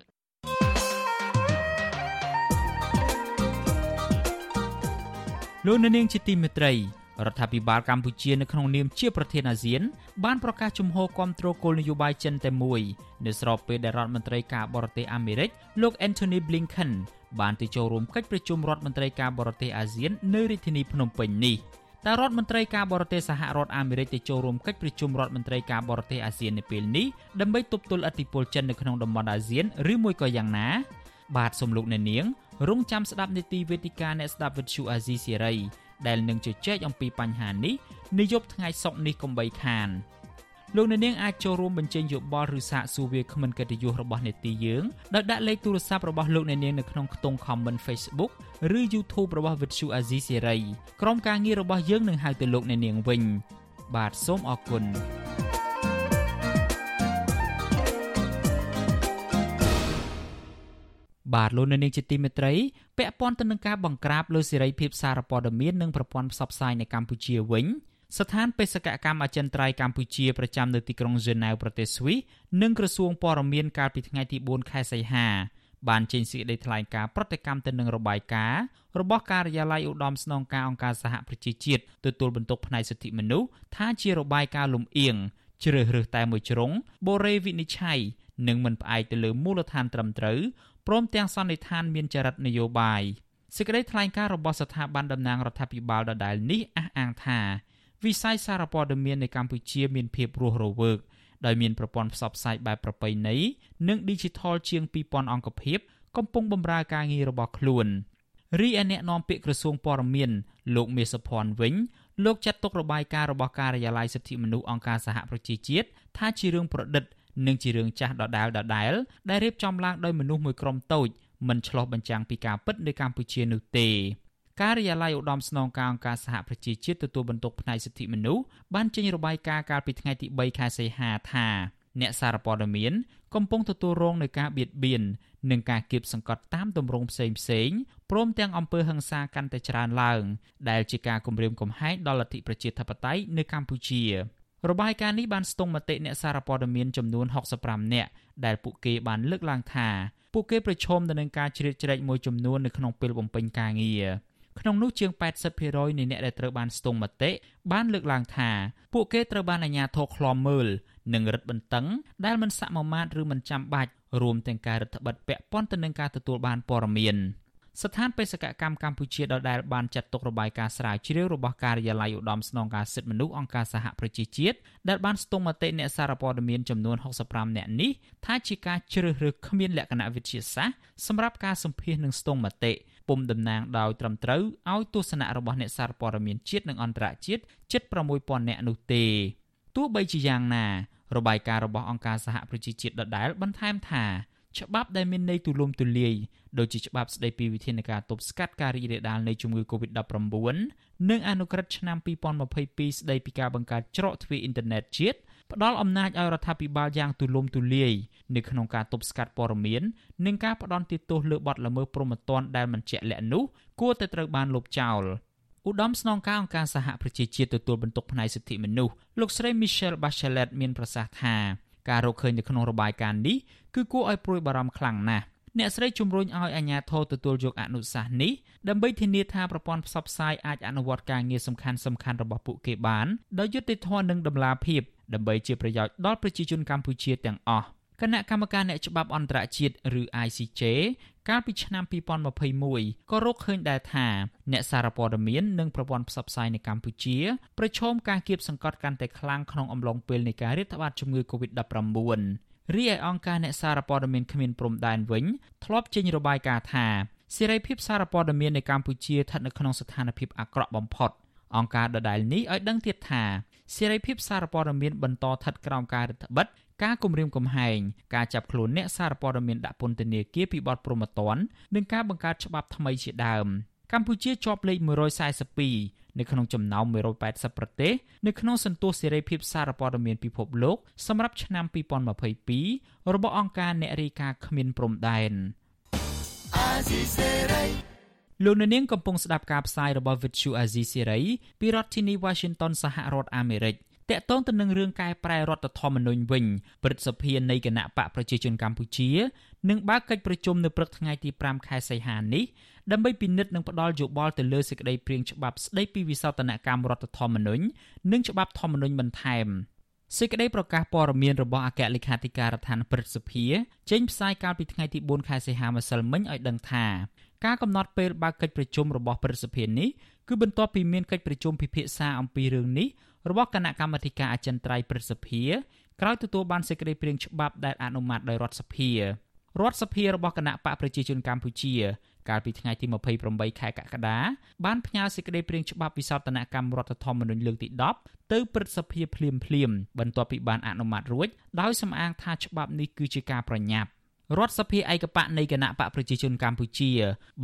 លោកនាងជាទីមេត្រីរដ្ឋាភិបាលកម្ពុជានៅក្នុងនាមជាប្រធានអាស៊ាន បានប្រកាសជំហរគាំទ្រគោលនយោបាយចិនតែមួយនៅស្របពេលដែលរដ្ឋមន្ត្រីការបរទេសអាមេរិកលោក Anthony Blinken បានទៅចូលរួមកិច្ចប្រជុំរដ្ឋមន្ត្រីការបរទេសអាស៊ាននៅរាជធានីភ្នំពេញនេះតើរដ្ឋមន្ត្រីការបរទេសសហរដ្ឋអាមេរិកទៅចូលរួមកិច្ចប្រជុំរដ្ឋមន្ត្រីការបរទេសអាស៊ាននៅពេលនេះដើម្បីទប់ទល់ឥទ្ធិពលចិននៅក្នុងតំបន់អាស៊ានឬមួយក៏យ៉ាងណាបាទសំលោកអ្នកនាង រងចាំស្ដាប់នីតិវេទិកាអ្នកស្ដាប់វិទ្យុអាស៊ីសេរីដែលនឹងជជែកអំពីបញ្ហានេះនាយប់ថ្ងៃសុក្រនេះកុំបីខានលោកអ្នកនាងអាចចូលរួមបញ្ចេញយោបល់ឬសាកសួរវាគ្មិនកិត្តិយសរបស់នេតិយើងដោយដាក់លេខទូរស័ព្ទរបស់លោកអ្នកនាងនៅក្នុងខ្ទង់ comment Facebook ឬ YouTube របស់ Vuthu Azizi Serai ក្រុមការងាររបស់យើងនឹងហៅទៅលោកអ្នកនាងវិញបាទសូមអរគុណ បាទលោកនៅនាងជាទីមេត្រីពាក់ព័ន្ធទៅនឹងការបង្ក្រាបលើសេរីភាពសារព័ត៌មាននិងប្រព័ន្ធផ្សព្វផ្សាយនៅកម្ពុជាវិញស្ថានបេសកកម្មអចិន្ត្រៃយ៍កម្ពុជាប្រចាំនៅទីក្រុងហ្សឺណែវប្រទេសស្វីសនិងក្រសួងព័ត៌មានកាលពីថ្ងៃទី4ខែសីហាបានចេញសេចក្តីថ្លែងការណ៍ប្រតិកម្មទៅនឹងរបាយការណ៍របស់ការិយាល័យឧត្តមស្នងការអង្គការសហប្រជាជាតិទទួលបន្ទុកផ្នែកសិទ្ធិមនុស្សថាជារបាយការណ៍លំអៀងជ្រើសរើសតែមួយជ្រុងបូរេវិនិច្ឆ័យ និងមិនផ្អែកទៅលើមូលដ្ឋានត្រឹមត្រូវព្រមទាំងសន្និដ្ឋានមានចរិតនយោបាយសេចក្តីថ្លែងការណ៍របស់ស្ថាប័នតំណាងរដ្ឋាភិបាលដដែលនេះអះអាងថាវិស័យសារព័ត៌មាននៅកម្ពុជាមានភាពរស់រវើកដោយមានប្រព័ន្ធផ្សព្វផ្សាយបែបប្រពៃណីនិង Digital ជាង2000អង្គភាពកំពុងបម្រើការងាររបស់ខ្លួនរីឯអ្នកនាំពាក្យក្រសួងព័ត៌មានលោកមេសភ័ណ្ឌវិញលោកចាត់ទុករបាយការណ៍របស់ការិយាល័យសិទ្ធិមនុស្សអង្គការសហប្រជាជាតិថាជារឿងប្រឌិត និងជារឿងចាស់ដដែលដដែលដែលរៀបចំឡើងដោយមនុស្សមួយក្រុមតូចមិនឆ្លោះបញ្ចាំងពីការពិតនៅកម្ពុជានោះទេការិយាល័យឧត្តមស្នងការអង្គការសហប្រជាជាតិទទួលបន្ទុកផ្នែកសិទ្ធិមនុស្សបានចេញរបាយការណ៍កាលពីថ្ងៃទី3ខែសីហាថាអ្នកសារព័ត៌មានកំពុងទទួលរងនឹងការបៀតបៀននិងការគៀបសង្កត់តាមទម្រង់ផ្សេងផ្សេងព្រមទាំងអំពើហិង្សាកាន់តែច្រើនឡើង ដែលជាការគំរាមកំហែងដល់លទ្ធិប្រជាធិបតេយ្យនៅកម្ពុជា របាយការណ៍នេះបានស្ទង់មតិអ្នកសារព័ត៌មានចំនួន65នាក់ដែលពួកគេបានលើកឡើងថាពួកគេប្រឈមទៅនឹងការជ្រៀតជ្រែកមួយចំនួននៅក្នុងពេលបំពេញការងារក្នុងនោះជាង80%នៃអ្នកដែលត្រូវបានស្ទង់មតិបានលើកឡើងថាពួកគេត្រូវបានអាជ្ញាធរឃ្លាំមើលនិងរឹតបន្តឹងដែលមិនសមាមាត្រឬមិនចាំបាច់រួមទាំងការរដ្ឋបិទពាក់ព័ន្ធទៅនឹងការទទួលបានព័ត៌មាន ស្ថានបេសកកម្មកម្ពុជាដដែលបានចាត់ទុករបាយការណ៍ស្រាវជ្រាវរបស់ការិយាល័យឧត្តមស្នងការសិទ្ធិមនុស្សអង្គការសហប្រជាជាតិដែលបានស្ទង់មតិអ្នកសារព័ត៌មានចំនួន65នាក់នេះថាជាការជ្រើសរើសគ្មានលក្ខណៈវិទ្យាសាស្ត្រសម្រាប់ការសម្ភាសនឹងស្ទង់មតិពុំតំណាងដោយត្រឹមត្រូវឲ្យទស្សនៈរបស់អ្នកសារព័ត៌មានជាតិនិងអន្តរជាតិជិត6000នាក់នោះទេទោះបីជាយ៉ាងណារបាយការណ៍របស់អង្គការសហប្រជាជាតិដដែលបន្ថែមថា ច្បាប់ដែលមានន័យទូលំទូលាយដូចជាច្បាប់ស្តីពីវិធានការទប់ស្កាត់ការរីករាលដាលនៃជំងឺ Covid-19 និងអនុក្រឹត្យឆ្នាំ2022ស្តីពីការបង្កើតច្រកទ្វារអ៊ីនធឺណិតជាតិផ្ដល់អំណាចឲ្យរដ្ឋាភិបាលយ៉ាងទូលំទូលាយនៅក្នុងការទប់ស្កាត់ព័ត៌មាននិងការផ្ដន់ទោសលើបទល្មើសព្រហ្មទណ្ឌដែលមិនជាក់លាក់នោះគួរតែត្រូវបានលុបចោលឧត្តមស្នងការអង្គការសហប្រជាជាតិទទួលបន្ទុកផ្នែកសិទ្ធិមនុស្សលោកស្រី Michelle Bachelet មានប្រសាសន៍ថា ការរកឃើញនៅក្នុងរបាយការណ៍នេះគឺគួរឲ្យព្រួយបារម្ភខ្លាំងណាស់អ្នកស្រីជំរុញឲ្យអាជ្ញាធរទទួលយកអនុសាសន៍នេះដើម្បីធានាថាប្រព័ន្ធផ្សព្វផ្សាយអាចអនុវត្តការងារសំខាន់សំខាន់របស់ពួកគេបានដោយយុត្តិធម៌និងតម្លាភាពដើម្បីជាប្រយោជន៍ដល់ប្រជាជនកម្ពុជាទាំងអស់ គណៈកម្មការអ្នកច្បាប់អន្តរជាតិឬ ICJ កាលពីឆ្នាំ2021ក៏រកឃើញដែរថាអ្នកសារព័ត៌មាននិងប្រព័ន្ធផ្សព្វផ្សាយនៅកម្ពុជាប្រឈមការគៀបសង្កត់កាន់តែខ្លាំងក្នុងអំឡុងពេលនៃការរាតត្បាតជំងឺ Covid-19 រីឯអង្គការអ្នកសារព័ត៌មានគ្មានព្រំដែនវិញធ្លាប់ចេញរបាយការណ៍ថាសេរីភាពសារព័ត៌មាននៅកម្ពុជាស្ថិតនៅក្នុងស្ថានភាពអាក្រក់បំផុតអង្គការដដែលនេះឲ្យដឹងទៀតថាសេរីភាពសារព័ត៌មានបន្តស្ថិតក្រោមការរដ្ឋបិទ ការគំរាមកំហែងការចាប់ខ្លួនអ្នកសារព័ត៌មានដាក់ពន្ធនាគារពីបទប្រមទ័ននិងការបង្កើតច្បាប់ថ្មីជាដើមកម្ពុជាជាប់លេខ142នៅក្នុងចំណោម180ប្រទេសនៅក្នុងសន្ទុះសេរីភាពសារព័ត៌មានពិភពលោកសម្រាប់ឆ្នាំ2022របស់អង្គការអ្នករាយការណ៍គ្មានព្រំដែនលោកនាងកំពុងស្ដាប់ការផ្សាយរបស់ Vuthu Azizi Serai ពីរដ្ឋធានី Washington សហរដ្ឋអាមេរិក។ តកតងទៅនឹងរឿងកែប្រែរដ្ឋធម្មនុញ្ញវិញព្រឹទ្ធសភានៃគណៈបកប្រជាជនកម្ពុជានឹងបើកកិច្ចប្រជុំនៅព្រឹកថ្ងៃទី5ខែសីហានេះដើម្បីពិនិត្យនិងផ្ដល់យោបល់ទៅលើសេចក្តីព្រាងច្បាប់ស្តីពីវិសោធនកម្មរដ្ឋធម្មនុញ្ញនិងច្បាប់ធម្មនុញ្ញបន្ថែមសេចក្តីប្រកាសព័ត៌មានរបស់អគ្គលេខាធិការដ្ឋានព្រឹទ្ធសភាចេញផ្សាយកាលពីថ្ងៃទី4ខែសីហាម្សិលមិញឲ្យដឹងថាការកំណត់ពេលបើកកិច្ចប្រជុំរបស់ព្រឹទ្ធសភានេះគឺបន្ទាប់ពីមានកិច្ចប្រជុំពិភាក្សាអំពីរឿងនេះ របស់គណៈកម្មាធិការអចិន្ត្រៃយ៍ព្រឹទ្ធសភាក្រោយទទួលបានសេចក្តីព្រាងច្បាប់ដែលអនុម័តដោយរដ្ឋសភារដ្ឋសភារបស់គណៈបកប្រជាជនកម្ពុជា កាលពីថ្ងៃទី28ខែកក្កដាបានផ្ញើសេចក្តីព្រាងច្បាប់វិសោធនកម្មរដ្ឋធម្មនុញ្ញលើកទី10ទៅព្រឹទ្ធសភាភ្លាមភ្លាមបន្ទាប់ពីបានអនុម័តរួចដោយសំអាងថាច្បាប់នេះគឺជាការប្រញាប់ រដ្ឋសភាឯកបៈនៃគណៈបកប្រជាជនកម្ពុជា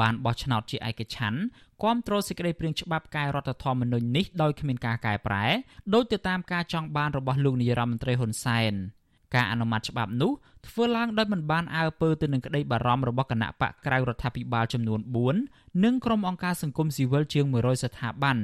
បានបោះឆ្នោតជាឯកច្ឆ័ន្ទគាំទ្រសេចក្តីព្រាងច្បាប់កែរដ្ឋធម្មនុញ្ញនេះដោយគ្មានការកែប្រែដោយទៅតាមការចង់បានរបស់លោកនាយរដ្ឋមន្ត្រីហ៊ុនសែនការអនុម័តច្បាប់នោះធ្វើឡើងដោយមិនបានអើពើទៅនឹងក្តីបារម្ភរបស់គណៈបកក្រៅរដ្ឋាភិបាលចំនួន4និងក្រុមអង្គការសង្គមស៊ីវិលជាង100ស្ថាប័ន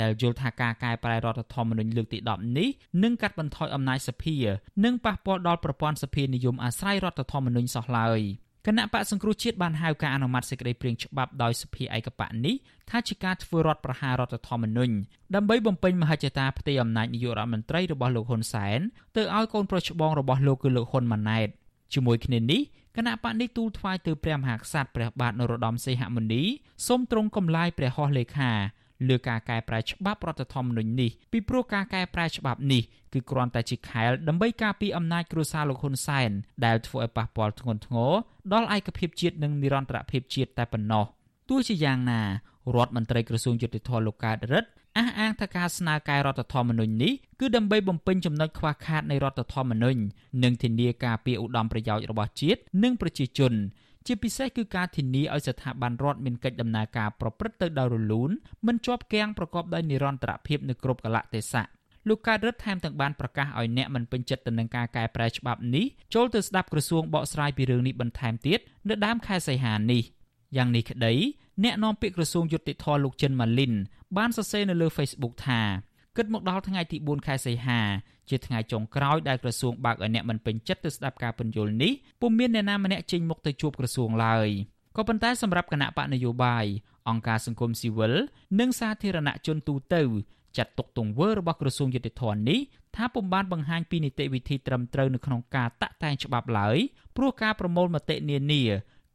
ដែលយល់ថាការកែប្រែរដ្ឋធម្មនុញ្ញលើកទី10នេះនឹងកាត់បន្ថយអំណាចសភានិងប៉ះពាល់ដល់ប្រព័ន្ធសភានិយមអាស្រ័យរដ្ឋធម្មនុញ្ញសោះឡើយគណៈបកសង្គ្រោះជាតិបានហៅការអនុម័តសេចក្តីព្រាងច្បាប់ដោយសភាឯកបៈនេះថាជាការធ្វើរដ្ឋប្រហាររដ្ឋធម្មនុញ្ញដើម្បីបំពេញមហិច្ឆតាផ្ទៃអំណាចនាយករដ្ឋមន្ត្រីរបស់លោកហ៊ុនសែនទៅឲ្យកូនប្រុសច្បងរបស់លោកគឺលោកហ៊ុនម៉ាណែតជាមួយគ្នានេះគណៈបកនេះទូលថ្វាយទៅព្រះមហាក្សត្រព្រះបាទនរោត្តមសីហមុនីសូមទ្រង់កំឡាយព្រះហស្ថលេខា លើការកែប្រែច្បាប់រដ្ឋធម្មនុញ្ញនេះពីព្រោះការកែប្រែច្បាប់នេះគឺគ្រាន់តែជាខែលដើម្បីការពារអំណាចគ្រួសារលោកហ៊ុនសែនដែលធ្វើឲ្យប៉ះពាល់ធ្ងន់ធ្ងរដល់ឯកភាពជាតិនិងនិរន្តរភាពជាតិតែប៉ុណ្ណោះទោះជាយ៉ាងណារដ្ឋមន្ត្រីក្រសួងយុតិធធលោកកើតរិទ្ធអះអាងថាការស្នើកែរដ្ឋធម្មនុញ្ញនេះគឺដើម្បីបំពេញចំណុចខ្វះខាតនៃរដ្ឋធម្មនុញ្ញនិងធានាការពារឧត្តមប្រយោជន៍របស់ជាតិនិងប្រជាជន ជាពិសេសគឺការធានាឲ្យស្ថាប័នរដ្ឋមានកិច្ចដំណើរការប្រព្រឹត្តទៅដោយរលូនមិនជាប់គាំងប្រកបដោយនិរន្តរភាពនៅគ្រប់កលៈទេសៈលោកកើតរិទ្ធថែមទាំងបានប្រកាសឲ្យអ្នកមិនពេញចិត្តទៅនឹងការកែប្រែច្បាប់នេះចូលទៅស្ដាប់ក្រសួងបកស្រាយពីរឿងនេះបន្ថែមទៀតនៅដើមខែសីហានេះយ៉ាងនេះក្តីអ្នកនាំពាក្យក្រសួងយុតិធធលោកចិនម៉ាលីនបានសរសេរនៅលើ Facebook ថា គិតមកដល់ថ្ងៃទី4ខែសីហាជាថ្ងៃចុងក្រោយដែលក្រសួងបើកឲ្យអ្នកមិនពេញចិត្តទៅស្ដាប់ការពន្យល់នេះពុំមានអ្នកណាម្នាក់ចេញមុខទៅជួបក្រសួងឡើយក៏ប៉ុន្តែសម្រាប់គណៈបកនយោបាយអង្គការសង្គមស៊ីវិលនិងសាធារណជនទូទៅចាត់ទុកទង្វើរបស់ក្រសួងយុតិធធននេះថាពុំបានបង្ហាញពីនីតិវិធីត្រឹមត្រូវនៅក្នុងការតាក់តែងច្បាប់ឡើយព្រោះការប្រមូលមតិនានា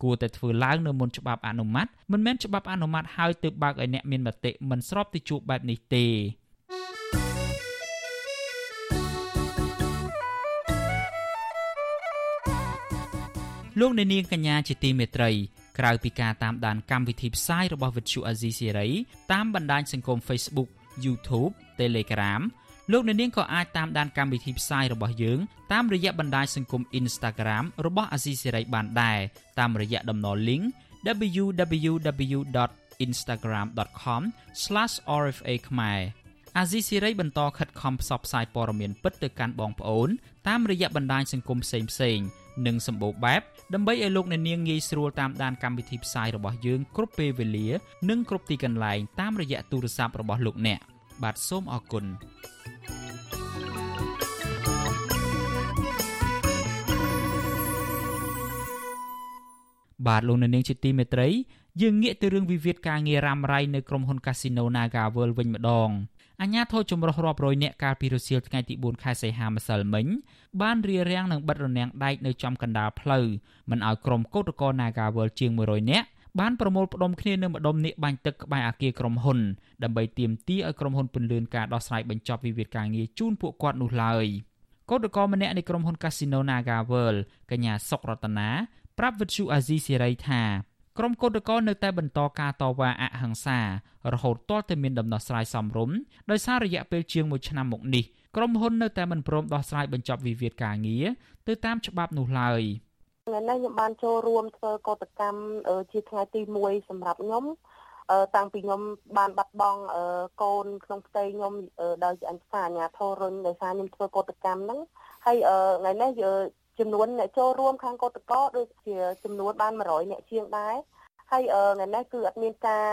គួរតែធ្វើឡើងនៅមុនច្បាប់អនុម័តមិនមែនច្បាប់អនុម័តហើយទើបបើកឲ្យអ្នកមានមតិមិនស្របទៅជួបបែបនេះទេ លោកអ្នកនាងកញ្ញាជាទីមេត្រីក្រៅពីការតាមដានកម្មវិធីផ្សាយរបស់ Vuthu Azizi Siri តាមបណ្ដាញសង្គម Facebook YouTube Telegram លោកអ្នកនាងក៏អាចតាមដានកម្មវិធីផ្សាយរបស់យើងតាមរយៈបណ្ដាញសង្គម Instagram របស់ Azizi Siri បានដែរតាមរយៈតំណ link www.instagram.com/rfa ខ្មែរអាស៊ីសេរីបន្តខិតខំផ្សព្វផ្សាយព័ត៌មានពិតទៅកាន់បងប្អូនតាមរយៈបណ្ដាញសង្គមផ្សេងៗ និងសម្បូរបែបដើម្បីឲ្យលោកអ្នកនាងងាយស្រួលតាមដានកម្មវិធីផ្សាយរបស់យើងគ្រប់ពេលវេលា និងគ្រប់ទីកន្លែងតាមរយៈទូរស័ព្ទរបស់លោកអ្នកបាទសូមអរគុណបាទលោកអ្នកនាងជាទីមេត្រីយើងងាកទៅរឿងវិវាទការងាររ៉ាំរ៉ៃនៅក្រុមហ៊ុន Casino Naga World វិញម្ដង អាញាធរចម្រុះរាប់រយនាក់កាលពីរសៀលថ្ងៃទី4ខែសីហាម្សិលមិញបានរារាំងនិងបិទរនាំងដែកនៅចំកណ្ដាលផ្លូវមិនឲ្យក្រុមកោតក្រ Nagawal ជាង100នាក់បានប្រមូលផ្ដុំគ្នានៅម្ដុំនេះបាញ់ទឹកក្បែរអគារក្រុមហ៊ុនដើម្បីទាមទារឲ្យក្រុមហ៊ុនពន្លឿនការដោះស្រាយបញ្ចប់វិវាទការងារជូនពួកគាត់នោះឡើយកោតក្រម្នាក់នៃក្រុមហ៊ុន Casino Nagawal កញ្ញាសុករតនាប្រាប់វិទ្យុអាស៊ីសេរីថា ក្រុមកោតក្រនៅតែបន្តការតវ៉ាអហិង្សារហូតទាល់តែមានដំណោះស្រាយសមរម្យដោយសាររយៈពេលជាង1ឆ្នាំមកនេះក្រុមហ៊ុននៅតែមិនព្រមដោះស្រាយបញ្ចប់វិវាទការងារទៅតាមច្បាប់នោះឡើយថ្ងៃនេះខ្ញុំបានចូលរួមធ្វើកោតកម្មជាថ្ងៃទី1សម្រាប់ខ្ញុំតាំងពីខ្ញុំបានបាត់បង់កូនក្នុងផ្ទៃខ្ញុំដោយអញ្ចាអាញាធររុញដោយសារខ្ញុំធ្វើកោតកម្មហ្នឹងហើយថ្ងៃនេះ ចំនួនអ្នកចូលរួមខាងកោតកោដូចជាចំនួនបាន100អ្នកជាងដែរហើយថ្ងៃនេះគឺអត់មានការ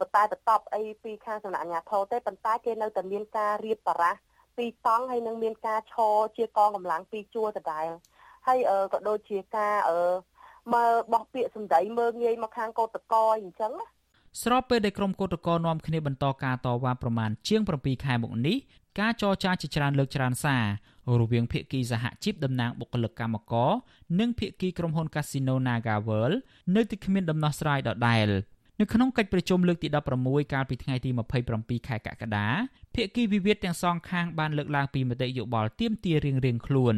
បតែបតប់អីពីខាងសំណាក់អាជ្ញាធរទេប៉ុន្តែគេនៅតែមានការរៀបបារះពីរតង់ហើយនឹងមានការឈរជាកងកម្លាំងពីរជួរដដែលហើយក៏ដូចជាការមើលបោះពាក្យសម្ដីមើងងាយមកខាងកោតកោអញ្ចឹងណាស្របពេលដែលក្រុមកោតក្រនាំគ្នាបន្តការតវ៉ាប្រមាណជាង7ខែមកនេះការចរចាជាច្រើនលើកច្រើនសារ រវាងភាគីសហជីពតំណាងបុគ្គលិកកម្មករនិងភាគីក្រុមហ៊ុន Casino Naga World នៅតែគ្មានដំណោះស្រាយដដែលនៅក្នុងកិច្ចប្រជុំលើកទី16កាលពីថ្ងៃទី27ខែកក្កដាភាគីវិវាទទាំងសងខាងបានលើកឡើងពីមតិយោបល់ទាមទាររៀងៗខ្លួន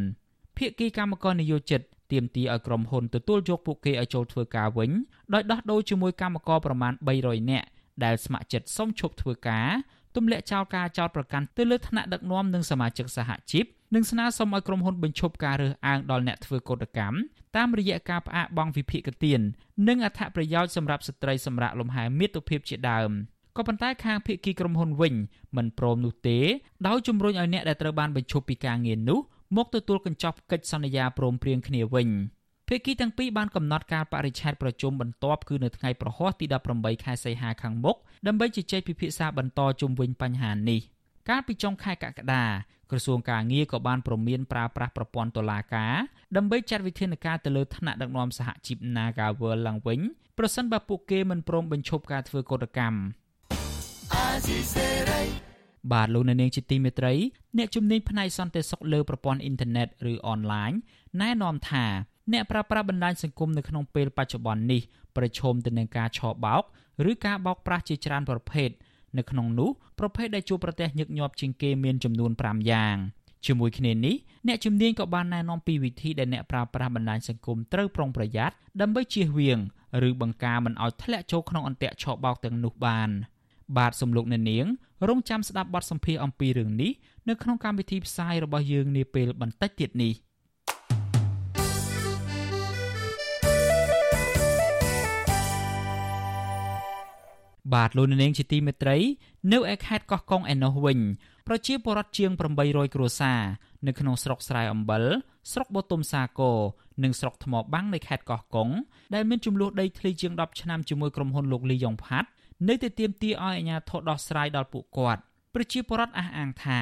ភាគីកម្មករនិយោជិតទាមទារឲ្យក្រុមហ៊ុនទទួលយកពួកគេឲ្យចូលធ្វើការវិញដោយដោះដូរជាមួយកម្មករប្រមាណ300នាក់ដែលស្ម័គ្រចិត្តសុំឈប់ធ្វើការទម្លាក់ចោលការចោទប្រកាន់ទៅលើថ្នាក់ដឹកនាំនិងសមាជិកសហជីព និងស្នើសុំឲ្យក្រុមហ៊ុនបញ្ឈប់ការរើសអើងដល់អ្នកធ្វើកោតកម្មតាមរយៈការផ្អាកបង់វិភាគទាននិងអត្ថប្រយោជន៍សម្រាប់ស្ត្រីសម្រាប់លំហែមាតុភាពជាដើមក៏ប៉ុន្តែខាងភៀកគីក្រុមហ៊ុនវិញមិនព្រមនោះទេដោយជំរុញឲ្យអ្នកដែលត្រូវបានបញ្ឈប់ពីការងារនោះមកទទួលកញ្ចប់កិច្ចសន្យាព្រមព្រៀងគ្នាវិញភាគីទាំងពីរបានកំណត់ការបរិច្ឆេទប្រជុំបន្ទាប់គឺនៅថ្ងៃប្រហ័សទី18ខែសីហាខាងមុខដើម្បីជជែកពិភាក្សាបន្តជុំវិញបញ្ហានេះកាលពីចុងខែកក្កដា ក្រសួងការងារក៏បានព្រមានប្រើប្រាស់ប្រព័ន្ធតុលាការដើម្បីចាត់វិធានការទៅលើថ្នាក់ដឹកនាំសហជីព Nagawal ឡើងវិញប្រសិនបើពួកគេមិនព្រមបញ្ឈប់ការធ្វើកោតកម្មបាទលោកអ្នកនាងជាទីមេត្រីអ្នកជំនាញផ្នែកសន្តិសុខលើប្រព័ន្ធអ៊ីនធឺណិតឬអនឡាញណែនាំថាអ្នកប្រើប្រាស់បណ្ដាញសង្គមនៅក្នុងពេលបច្ចុប្បន្ននេះប្រឈមទៅនឹងការឆបោកឬការបោកប្រាស់ជាច្រើនប្រភេទ នៅក្នុងនោះប្រភេទដែលជួបប្រទះញឹកញាប់ជាងគេមានចំនួន5យ៉ាងជាមួយគ្នានេះអ្នកជំនាញក៏បានណែនាំពីវិធីដែលអ្នកប្រើប្រាស់បណ្ដាញសង្គមត្រូវប្រុងប្រយ័ត្នដើម្បីជៀសវាងឬបង្ការមិនឲ្យធ្លាក់ចូលក្នុងអន្ទាក់ឆបោកទាំងនោះបានបាទសំលោកអ្នកនាងរងចាំស្ដាប់បទសម្ភាសន៍អំពីរឿងនេះនៅក្នុងកម្មវិធីផ្សាយរបស់យើងនាពេលបន្តិចទៀតនេះ។ បាទលោកនាងជាទីមេត្រី នៅឯខេត្តកោះកុងឯណោះវិញប្រជាពលរដ្ឋជាង800គ្រួសារនៅក្នុងស្រុកស្រែអំបិលស្រុកបូទុមសាគរនិងស្រុកថ្មបាំងនៃខេត្តកោះកុងដែលមានចំនួនដីធ្លីជាង10ឆ្នាំជាមួយក្រុមហ៊ុនលោកលីយ៉ុងផាត់នៅតែទាមទារឲ្យអាជ្ញាធរដោះស្រាយដល់ពួកគាត់ប្រជាពលរដ្ឋអះអាងថា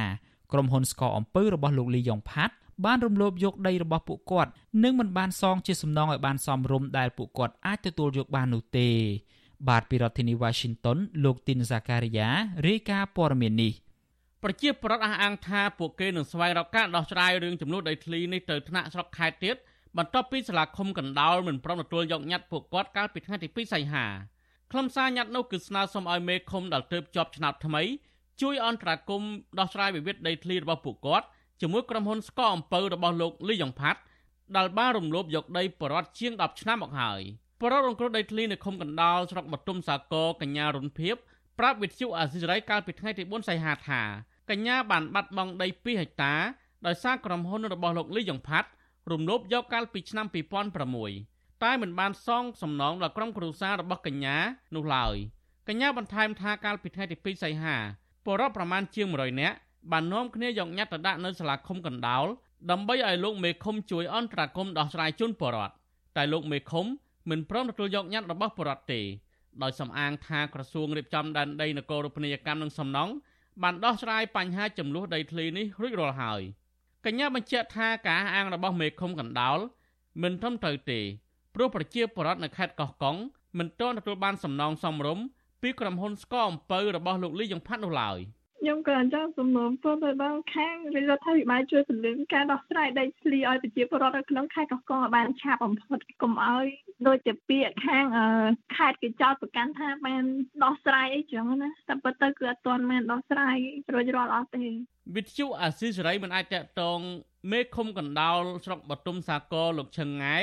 ក្រុមហ៊ុនស្កអំពើរបស់លោកលីយ៉ុងផាត់បានរំលោភយកដីរបស់ពួកគាត់និងមិនបានសងជាសំណងឲ្យបានសមរម្យដែលពួកគាត់អាចទទួលយកបាននោះទេ បាទពីរដ្ឋធានី Washington លោកទីនសាការីយ៉ារាយការណ៍ព័ត៌មាននេះប្រជាប្រដ្ឋអះអាងថាពួកគេនឹងស្វែងរកការដោះស្រាយរឿងចំនួនដីធ្លីនេះទៅថ្នាក់ស្រុកខេត្តទៀតបន្ទាប់ពីសាលាឃុំកណ្ដោលមិនព្រមទទួលយកញត្តិពួកគាត់កាលពីថ្ងៃទី2សីហាខ្លឹមសារញត្តិនោះគឺស្នើសុំឲ្យមេឃុំដែលទើបជាប់ឆ្នោតថ្មីជួយអន្តរាគមន៍ដោះស្រាយវិវាទដីធ្លីរបស់ពួកគាត់ជាមួយក្រុមហ៊ុនស្កអំពៅរបស់លោកលីយ៉ុងផាត់ដែលបានរំលោភយកដីបរដ្ឋជាង10ឆ្នាំមកហើយ។ បរិវត្តរងគ្រោះដីធ្លីនៅឃុំកណ្ដាលស្រុកបទុមសាគរកញ្ញារុនភៀបប្រាប់វិទ្យុអាស៊ីសេរីកាលពីថ្ងៃទី4សីហាថាកញ្ញាបានបាត់បង់ដី2ហិកតាដោយសារក្រុមហ៊ុនរបស់លោកលីយ៉ុងផាត់រំលោភយកកាលពីឆ្នាំ2006តែមិនបានសងសំណងដល់ក្រុមគ្រួសាររបស់កញ្ញានោះឡើយកញ្ញាបន្ថែមថាកាលពីថ្ងៃទី2សីហាបរិវត្តប្រមាណជាង100នាក់បាននាំគ្នាយកញត្តិទៅដាក់នៅសាលាឃុំកណ្ដោលដើម្បីឲ្យលោកមេឃុំជួយអន្តរាគមន៍ដោះស្រាយជូនបរិវត្តតែលោកមេឃុំ មិនព្រមទទួលយកញត្តិរបស់បរដ្ឋទេដោយសំអាងថាក្រសួងរៀបចំដែនដីនគររូបនីយកម្មនិងសំណង់បានដោះស្រាយបញ្ហាចំនួនដីធ្លីនេះរួចរាល់ហើយកញ្ញាបញ្ជាក់ថាការអាងរបស់មេឃុំកណ្ដោលមិនត្រឹមត្រូវទេព្រោះប្រជាពលរដ្ឋនៅខេត្តកោះកុងមិនទាន់ទទួលបានសំណងសមរម្យពីក្រុមហ៊ុនស្កអំពៅរបស់លោកលីយ៉ុងផាត់នោះឡើយ។ ខ្ញុំក៏អញ្ចឹងសំណូមពរទៅដល់ខាងរាជរដ្ឋាភិបាលជួយពង្រឹងការដោះស្រាយដីធ្លីឲ្យប្រជាពលរដ្ឋនៅក្នុងខេត្តកោះកុងឲ្យបានឆាប់បំផុតកុំឲ្យដូចជាពាក្យខាងខេត្តគេចោទប្រកាន់ថាបានដោះស្រាយអីចឹងណាតែពិតទៅគឺអត់ទាន់បានដោះស្រាយរួចរាល់អស់ទេវិទ្យុអាស៊ីសេរីមិនអាចតកតងមេឃុំកណ្ដោលស្រុកបទុមសាគរលោកឈឹងង៉ែ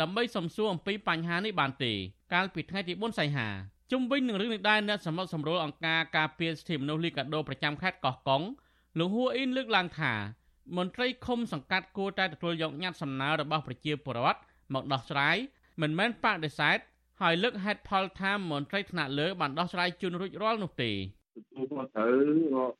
ដើម្បីសំសួរអំពីបញ្ហានេះបានទេ កាលពីថ្ងៃទី4សីហា ជុំវិញនឹងរឿងនេះដែរអ្នកសម្របសម្រួលអង្គការការពារសិទ្ធិមនុស្សលីកាដូប្រចាំខេត្តកោះកុងលោកហួរអ៊ីនលើកឡើងថាមន្ត្រីឃុំសង្កាត់គួរតែទទួលយកញត្តិសំណើរបស់ប្រជាពលរដ្ឋមកដោះស្រាយមិនមែនបដិសេធហើយលើកហេតុផលថាមន្ត្រីថ្នាក់លើបានដោះស្រាយជូនរួចរាល់នោះទេ ទទួលខុសត្រូវ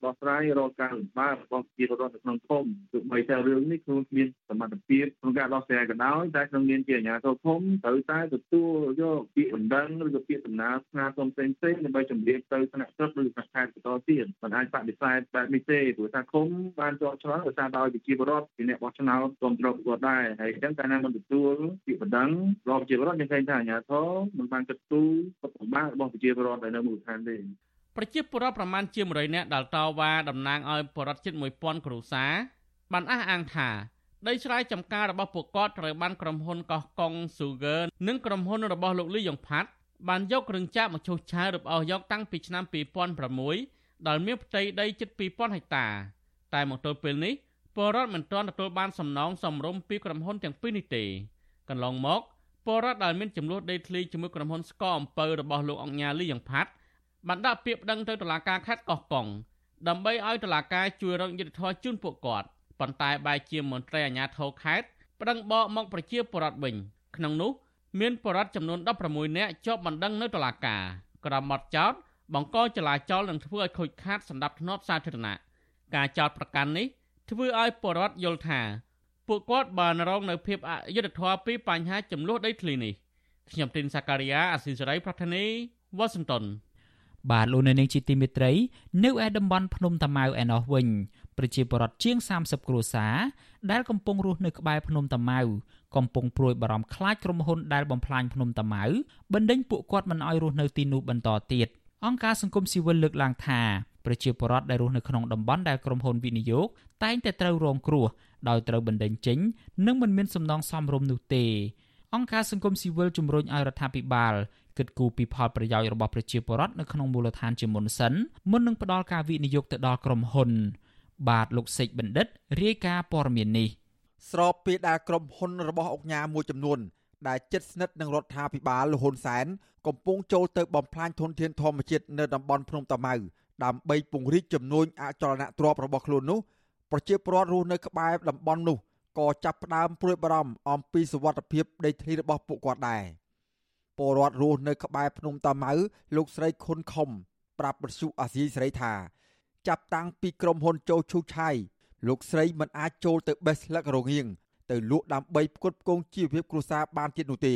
ដោះស្រាយរកការលំបាករបស់ប្រជាពលរដ្ឋនៅក្នុងភូមិទោះបីតែរឿងនេះខ្លួនមានសមត្ថភាពក្នុងការដោះស្រាយក៏ដោយតែក្នុងនាមជាអាជ្ញាធរភូមិត្រូវតែទទួលយកពាក្យបណ្ដឹងឬក៏ពាក្យសំណើស្នើសុំផ្សេងផ្សេងដើម្បីជម្រាបទៅថ្នាក់ស្រុកឬថ្នាក់ខេត្តបន្តទៀតមិនអាចបដិសេធបែបនេះទេព្រោះថាឃុំបានជាប់ឆ្នោតដោយសារដោយប្រជាពលរដ្ឋជាអ្នកបោះឆ្នោតគ្រប់គ្រងគាត់ដែរហើយអញ្ចឹងកាលណាមិនទទួលពាក្យបណ្ដឹងរបស់ប្រជាពលរដ្ឋយើងឃើញថាអាជ្ញាធរមិនបានគិតគូរទុកលំបាករបស់ប្រជាពលរដ្ឋនៅមូលដ្ឋានទេ ប្រជាពលរដ្ឋប្រមាណជា100នាក់ដែលតវ៉ាតំណាងឲ្យបរិវត្តជិត1000គ្រួសារបានអះអាងថាដីស្រែចម្ការរបស់ពួកគាត់ត្រូវបានក្រុមហ៊ុនកោះកុង Sugar និងក្រុមហ៊ុនរបស់លោកលីយ៉ុងផាត់បានយកគ្រឿងចាក់មកឈូសឆាយរឹបអូសយកតាំងពីឆ្នាំ2006ដែលមានផ្ទៃដីជិត2000ហិកតា តែមកទល់ពេលនេះពលរដ្ឋមិនទាន់ទទួលបានសំណងសមរម្យពីក្រុមហ៊ុនទាំងពីរនេះទេកន្លងមកពលរដ្ឋដែលមានចំនួនដីធ្លីជាមួយក្រុមហ៊ុនស្កអំពៅរបស់លោកអង្គញាលីយ៉ាងផាត់ បានដាក់ពាក្យប្តឹងទៅតុលាការខេត្តកោះកុងដើម្បីឲ្យតុលាការជួយរកយុត្តិធម៌ជូនពួកគាត់ប៉ុន្តែបែរជាមន្ត្រីអាជ្ញាធរខេត្តប្តឹងបកមកប្រជាពលរដ្ឋវិញក្នុងនោះមានពលរដ្ឋចំនួន16នាក់ជាប់បណ្ដឹងនៅតុលាការក្រមត់ចោតបង្កចលាចលនិងធ្វើឲ្យខូចខាតសម្ដាប់ធ្នាប់សាធារណៈការចោតប្រកាន់នេះធ្វើឲ្យពលរដ្ឋយល់ថាពួកគាត់បានរងនៅភាពអយុត្តិធម៌ពីបញ្ហាចំនួនដីធ្លីនេះខ្ញុំទីនសាការីយ៉ាអស៊ីសេរីប្រធានីវ៉ាស៊ីនតោន បាទលោកនៅនាងជាទីមេត្រី នៅឯតំបន់ភ្នំតាម៉ៅឯណោះវិញប្រជាពលរដ្ឋជាង30គ្រួសារដែលកំពុងរស់នៅក្បែរភ្នំតាម៉ៅកំពុងព្រួយបារម្ភខ្លាចក្រុមហ៊ុនដែលបំផ្លាញភ្នំតាម៉ៅបណ្ដេញពួកគាត់មិនឲ្យរស់នៅទីនោះបន្តទៀតអង្គការសង្គមស៊ីវិលលើកឡើងថាប្រជាពលរដ្ឋដែលរស់នៅក្នុងតំបន់ដែលក្រុមហ៊ុនវិនិយោគតែងតែត្រូវរងគ្រោះដោយត្រូវបណ្ដេញចេញ និងមិនមានសំណងសមរម្យនោះទេ អង្គការសង្គមស៊ីវិលជំរុញឲ្យរដ្ឋាភិបាលគិតគូរពីផលប្រយោជន៍របស់ប្រជាពលរដ្ឋនៅក្នុងមូលដ្ឋានជាមុនសិនមុននឹងផ្ដល់ការវិនិយោគទៅដល់ក្រុមហ៊ុន បាទលោកសេកបណ្ឌិតរាយការណ៍ព័ត៌មាននេះស្របពេលដែលក្រុមហ៊ុនរបស់អង្គការមួយចំនួនដែលជិតស្និទ្ធនឹងរដ្ឋាភិបាលលហ៊ុនសែនកំពុងចូលទៅបំផ្លាញធនធានធម្មជាតិនៅតំបន់ភ្នំតាម៉ៅដើម្បីពង្រីកចំនួនអចលនទ្រព្យរបស់ខ្លួននោះប្រជាពលរដ្ឋរស់នៅក្បែរតំបន់នោះ ក៏ចាប់ផ្ដើមព្រួយបារម្ភអំពីសុវត្ថិភាពដីធ្លីរបស់ពួកគាត់ដែរពលរដ្ឋរស់នៅក្បែរភ្នំតាម៉ៅលោកស្រីខុនខុំប្រាប់បទសុអាស៊ីសេរីថា ចាប់តាំងពីក្រុមហ៊ុនចូលឈូឆៃលោកស្រីមិនអាចចូលទៅបេះស្លឹករងៀងទៅលក់ដើម្បីផ្គត់ផ្គង់ជីវភាពគ្រួសារបានទៀតនោះទេ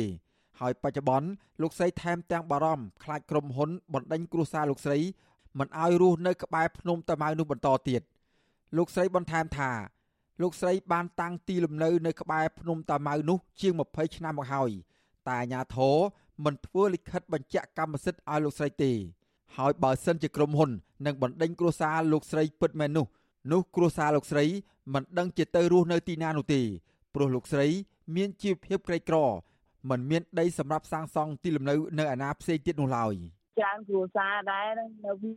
ហើយបច្ចុប្បន្នលោកស្រីថែមទាំងបារម្ភខ្លាចក្រុមហ៊ុនបណ្ដេញគ្រួសារលោកស្រីមិនឲ្យរស់នៅក្បែរភ្នំតាម៉ៅនោះបន្តទៀតលោកស្រីបន្ថែមថា លោកស្រីបានតាំងទីលំនៅនៅក្បែរភ្នំតាម៉ៅនោះជាង20ឆ្នាំមកហើយតែអាញាធរមិនធ្វើលិខិតបញ្ជាក់កម្មសិទ្ធិឲ្យលោកស្រីទេហើយបើសិនជាក្រុមហ៊ុននឹងបណ្ដេញគ្រួសារលោកស្រីពិតមែននោះនោះគ្រួសារលោកស្រីមិនដឹងជាទៅរស់នៅទីណានោះទេព្រោះលោកស្រី មានជីវភាពក្រីក្រមិនមានដីសម្រាប់សាងសង់ទីលំនៅនៅអាណាផ្សេងទៀតនោះឡើយ។ ច្រើនគ្រួសារដែរនៅ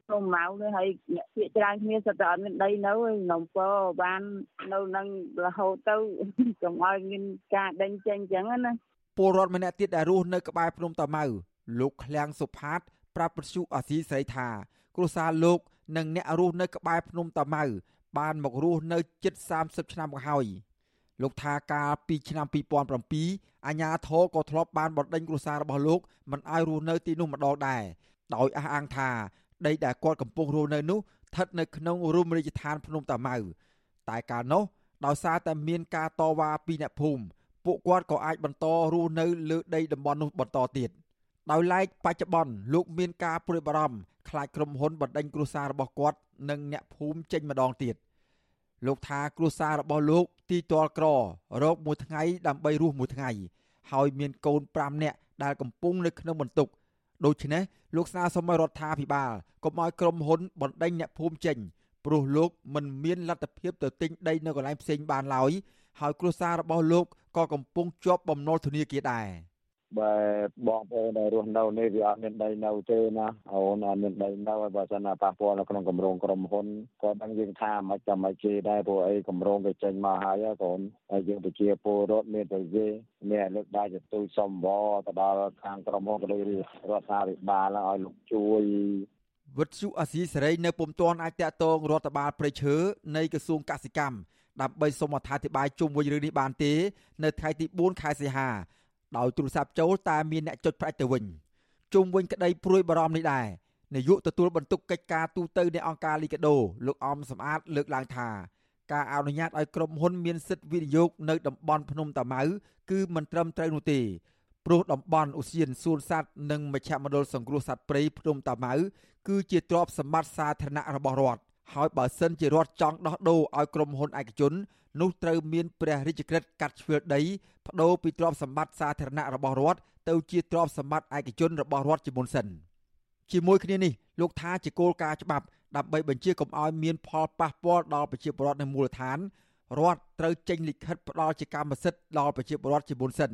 ក្នុងម៉ៅនេះហើយអ្នកភាកច្រើនគ្នាសិតតែអត់មានដីនៅឯនំពរបាននៅនឹងរហូតទៅកុំឲ្យមានការដេញចេញអញ្ចឹងណាពលរដ្ឋម្នាក់ទៀតដែលរស់នៅក្បែរភ្នំតាម៉ៅលោកឃ្លាំងសុផាត ប្រាប់ពសុអាស៊ីស្រីថាគ្រួសារលោកនិងអ្នករស់នៅក្បែរភ្នំតាម៉ៅបានមករស់នៅជិត30ឆ្នាំមកហើយលោកថាកាលពីឆ្នាំ2007អាញាធរក៏ធ្លាប់បានបណ្ដេញគ្រួសាររបស់លោកមិនឲ្យរស់នៅទីនោះម្ដងដែរ ដោយអះអាងថាដីដែលគាត់កំពុងរស់នៅនោះស្ថិតនៅក្នុងរមណីយដ្ឋានភ្នំតាម៉ៅតែកាលនោះដោយសារតែមានការតវ៉ាពីអ្នកភូមិពួកគាត់ក៏អាចបន្តរស់នៅលើដីតំបន់នោះបន្តទៀតដោយឡែកបច្ចុប្បន្នលោកមានការព្រួយបារម្ភខ្លាចក្រុមហ៊ុនបណ្ដេញគ្រួសាររបស់គាត់និងអ្នកភូមិចេញម្ដងទៀតលោកថាគ្រួសាររបស់លោកទីទាល់ក្ររកមួយថ្ងៃដើម្បីរស់មួយថ្ងៃ ហើយមានកូន5នាក់ដែលកំពុងនៅក្នុងបន្ទុក ដូច្នេះលោកស្នើសុំឲ្យរដ្ឋាភិបាលកុំឲ្យក្រុមហ៊ុនបណ្ដេញអ្នកភូមិចេញព្រោះលោកមិនមានលទ្ធភាពទៅទិញដីនៅកន្លែងផ្សេងបានឡើយហើយគ្រួសាររបស់លោកក៏កំពុងជាប់បំណុលធនាគារដែរ។ បើបងប្អូនដែលរស់នៅនេះវាអត់មានដីនៅទេណាអូនអត់មានដីនៅហើយបើសិនណាប៉ះពាល់នៅក្នុងគម្រោងក្រុមហ៊ុនក៏ដឹងយើងថាមិនចាំមិនជេរដែរព្រោះអីគម្រោងវាចេញមកហើយកូនហើយយើងប្រជាពលរដ្ឋមានតែវាមានលើកដៃទៅទូសុំវទៅដល់ខាងក្រុមហ៊ុនក៏ដូចរដ្ឋាភិបាលឲ្យលោកជួយវិទ្យុអាស៊ីសេរីនៅពុំទាន់អាចតាក់ទងរដ្ឋបាលព្រៃឈើនៃក្រសួងកសិកម្មដើម្បីសូមអត្ថាធិប្បាយជុំវិញរឿងនេះបានទេ នៅថ្ងៃទី4ខែសីហា ដោយទូរស័ព្ទចូលតែមានអ្នកចុចផ្ដាច់ទៅវិញជុំវិញក្តីព្រួយបារម្ភនេះដែរនាយកទទួលបន្ទុកកិច្ចការទូតនៃអង្គការលីកាដូលោកអំសំអាតលើកឡើងថាការអនុញ្ញាតឲ្យក្រុមហ៊ុនមានសិទ្ធិវិនិយោគនៅតំបន់ភ្នំតាម៉ៅគឺមិនត្រឹមត្រូវនោះទេព្រោះតំបន់ឧស្សាហសួនសត្វនិងមជ្ឈមណ្ឌលសង្គ្រោះសត្វព្រៃភ្នំតាម៉ៅគឺជាទ្រព្យសម្បត្តិសាធារណៈរបស់រដ្ឋ ហើយបើសិនជារដ្ឋចង់ដោះដូរឲ្យក្រុមហ៊ុនឯកជននោះត្រូវមានព្រះរាជក្រឹត្យកាត់ជ្រឿដីបដូរពីទ្រព្យសម្បត្តិសាធារណៈរបស់រដ្ឋទៅជាទ្រព្យសម្បត្តិឯកជនរបស់រដ្ឋជាមុនសិនជាមួយគ្នានេះលោកថាជាគោលការណ៍ច្បាប់ដើម្បីបញ្ជាកុំឲ្យមានផលប៉ះពាល់ដល់ប្រជាពលរដ្ឋនៅមូលដ្ឋានរដ្ឋត្រូវចេញលិខិតផ្ដល់ជាកម្មសិទ្ធិដល់ប្រជាពលរដ្ឋជាមុនសិន